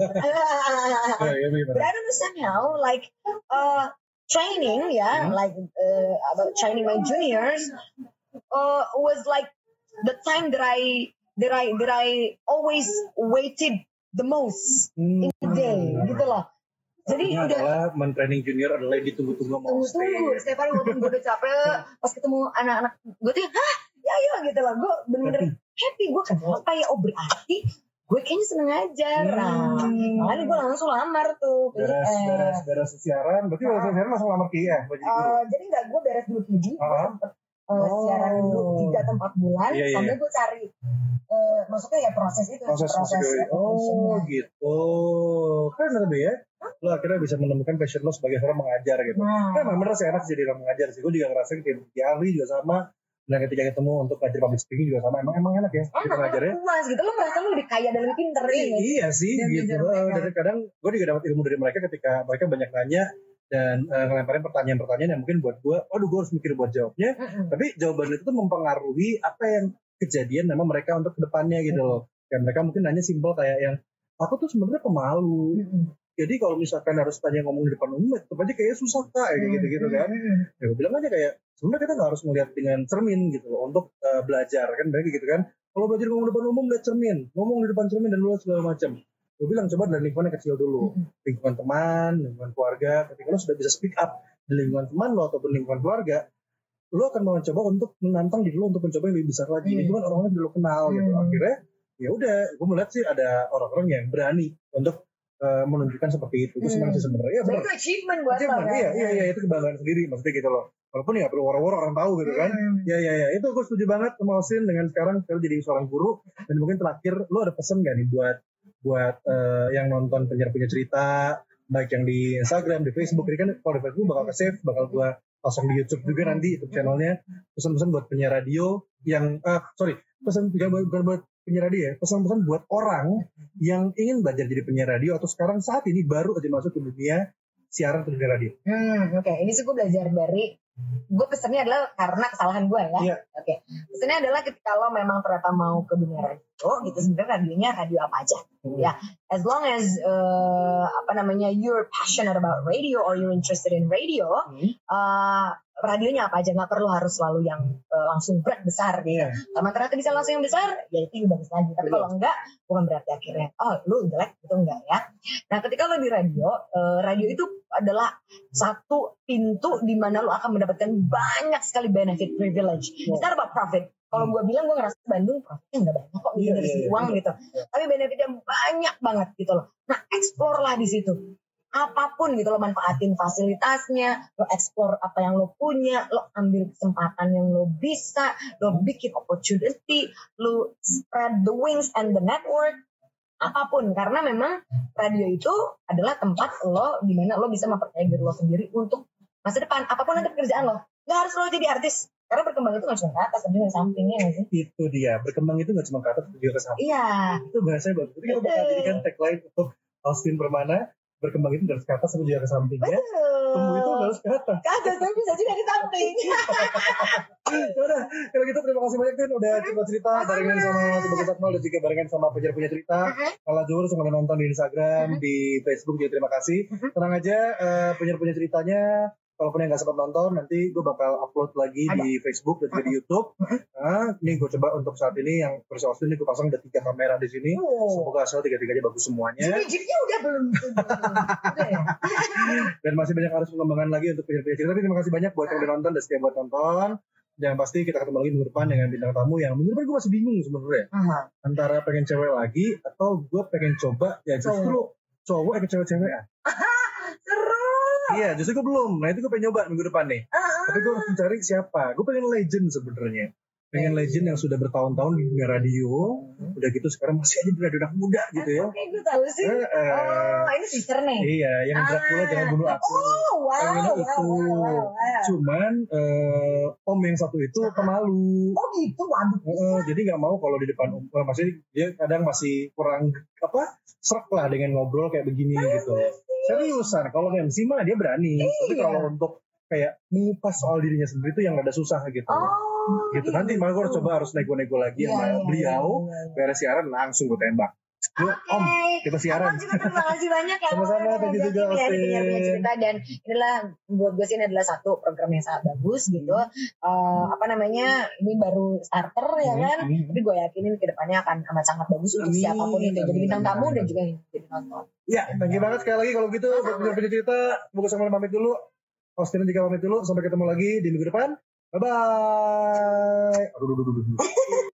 Iya, iya, iya, But I don't know somehow like uh training, yeah, Hmm. like uh, about training my juniors uh was like the time that I that I that I always waited the most Hmm. in the day, gitu loh. Jadi Ini udah adalah men-training junior adalah yang ditunggu-tunggu mau tunggu-tunggu, stay. setiap hari walaupun gue udah capek, pas ketemu anak-anak gue tuh, hah, ya ya gitu loh, gue bener-bener happy, gue kan kayak oh berarti gue kayaknya seneng nah Hmm. makanya gue langsung lamar tuh Beres, beres, beres siaran. Berarti Ah. waktu siaran langsung lamar ke IF. buat jadi nggak gue beres dulu PD, gue Ah. sempet eh, Oh. siaran dulu tiga atau empat bulan, sambil iya. gue cari, eh, maksudnya ya proses itu, proses musik application-nya. oh gitu. Keren tapi ya. Lo akhirnya bisa menemukan passion lo sebagai seorang mengajar gitu. Nah, kan emang bener sih enak jadi orang mengajar sih. Gue juga ngerasain kayak di Ari juga sama dan ketika ketemu untuk ngajar public speaking juga sama. Emang emang enak ya enak, kita ngajarnya. puas gitu, lo merasa lo lebih kaya dan lebih pinter I- ya. iya sih Dan gitu. dan kadang gue juga dapat ilmu dari mereka ketika mereka banyak nanya dan eh, ngelemparin pertanyaan-pertanyaan yang mungkin buat gue waduh gue harus mikir buat jawabnya. Mm-mm. tapi jawaban itu tuh mempengaruhi apa yang kejadian sama mereka untuk ke depannya gitu loh. Kayak mereka mungkin nanya simpel kayak yang aku tuh sebenarnya pemalu. Mm-mm. jadi kalau misalkan harus tanya ngomong di depan umum tetap aja kayak susah kak kayak gitu gitu kan. Ya gue bilang aja kayak sebenarnya kita nggak harus melihat dengan cermin gitu loh untuk eh, belajar kan baik gitu kan. Kalau belajar ngomong di depan umum lihat cermin ngomong di depan cermin dan lu segala macam gue bilang coba dari lingkungan yang kecil dulu lingkungan teman lingkungan keluarga ketika lo sudah bisa speak up di lingkungan teman lo ataupun lingkungan keluarga lo akan mencoba untuk menantang diri lo untuk mencoba yang lebih besar lagi Hmm. lingkungan orang-orang yang lo kenal gitu Hmm. akhirnya ya udah gue melihat sih ada orang-orang yang berani untuk eh, menunjukkan seperti itu gue senang Hmm. sih sebenarnya ya itu achievement buat Achievement, kan. iya iya iya itu kebanggaan sendiri maksudnya gitu loh walaupun ya perlu woro-woro orang tahu gitu kan Mm. ya ya ya itu gue setuju banget sama Osin dengan sekarang sekarang jadi seorang guru dan mungkin terakhir lo ada pesan gak nih buat buat eh, yang nonton penyiar punya cerita baik yang di Instagram di Facebook ini kan kalau di Facebook bakal ke save bakal gue pasang di YouTube juga nanti YouTube channelnya pesan-pesan buat penyiar radio yang ah sorry pesan bukan buat, bukan buat penyiar radio ya pesan-pesan buat orang yang ingin belajar jadi penyiar radio atau sekarang saat ini baru aja masuk ke dunia siaran ke radio Hmm, oke. Ini sih gue belajar dari gue pesannya adalah karena kesalahan gue ya. Iya. Oke. Pesannya adalah ketika lo memang ternyata mau ke dunia radio, gitu sebenarnya radionya radio apa aja. Hmm. Ya, as long as uh, apa namanya you're passionate about radio or you're interested in radio, Hmm. uh, radionya apa aja nggak perlu harus selalu yang uh, langsung berat besar gitu. Iya. Sama ternyata bisa langsung yang besar, ya itu lebih bagus lagi. Tapi kalau enggak, bukan berarti akhirnya oh lu jelek itu enggak ya. Nah ketika lo di radio, eh, radio itu adalah satu pintu di mana lo akan mendapatkan banyak sekali benefit privilege. Wow. It's not about profit. Kalau gue bilang gue ngerasa Bandung profitnya nggak banyak kok gitu Iya, dari iya, segi iya. uang gitu. Tapi benefitnya banyak banget gitu loh. Nah explore lah di situ. Apa pun gitu lo manfaatin fasilitasnya, lo explore apa yang lo punya, lo ambil kesempatan yang lo bisa, lo bikin opportunity, lo spread the wings and the network, apa pun. Karena memang radio itu adalah tempat lo di mana lo bisa mempercayai diri lo sendiri untuk masa depan. Apa pun nanti pekerjaan lo nggak harus lo jadi artis. Karena berkembang itu nggak cuma ke atas tapi juga sampingnya nggak sih? Itu dia. Berkembang itu nggak cuma ke atas tapi juga ke samping. Iya. Itu bahasanya bagus. Jadi kita bakal jadikan tagline untuk Austin Permana berkembang itu dari ke atas tapi juga ke samping ya betul Tumbuh itu harus ke atas. Kagak, tapi bisa juga di samping. Yaudah, kalau gitu terima kasih banyak Tin udah cerita cerita barengan sama Sebagai Satmal dan juga barengan sama penyiar punya cerita. Kalau Zuhur semua udah nonton di Instagram, di Facebook juga terima kasih. Tenang aja, eh, penyiar punya ceritanya. Kalaupun yang nggak sempat nonton, nanti gue bakal upload lagi di Facebook dan juga di YouTube. Nah, ini gue coba untuk saat ini yang versi Austin ini gue pasang ada tiga kamera di sini. Oh. Semoga hasil tiga-tiganya bagus semuanya. Jeep-jeepnya udah belum? Udah ya? dan masih banyak harus pengembangan lagi untuk penyiar-penyiar cerita. Tapi terima kasih banyak buat yang udah nonton dan setiap buat nonton. Dan pasti kita ketemu lagi minggu depan dengan bintang tamu yang minggu depan gue masih bingung sebenarnya Aha. antara pengen cewek lagi atau gue pengen coba ya justru cowok yang cewek-cewekan. Iya, justru gue belum. Nah itu gue pengen nyoba minggu depan nih. Ah, Tapi gue harus mencari siapa. Gue pengen legend sebenarnya. Pengen legend yang sudah bertahun-tahun di dunia radio. Udah gitu sekarang masih aja radio anak muda gitu ya. Oke, gue tahu sih. Eh. Oh, ini sister nih. Iya, yang Dracula jangan bunuh aku. Oh, wow, wow, itu. wow, wow, wow. Cuman eh, om yang satu itu pemalu. Oh gitu, waduh. Eh, jadi nggak mau kalau di depan um, eh, maksudnya dia kadang masih kurang apa serak lah dengan ngobrol kayak begini gitu. Seriusan, kalau MC mah dia berani. Tapi Iya. kalau untuk kayak mengupas soal dirinya sendiri itu yang ada susah gitu. Oh, gitu. Nanti malah gue harus coba harus nego-nego lagi Iya, sama iya, beliau. iya, iya. Beres siaran langsung gue tembak. Yuk, Om, kita siaran. Juga terima kasih banyak ya. Sama-sama, thank you juga, ya, punya punya cerita dan inilah buat gue sih ini adalah satu program yang sangat bagus gitu. Eh, apa namanya? Ini baru starter ya Hmm, kan. hmm. Tapi gue yakinin ke depannya akan amat sangat bagus untuk Amin, siapa pun itu jadi bintang tamu dan juga yang jadi nonton. Ya, thank you banget sekali lagi kalau gitu. Buat penyiar cerita, buku sama pamit dulu. Austin juga pamit dulu. Sampai ketemu lagi di minggu depan. Bye-bye. Aduh, aduh, aduh, aduh.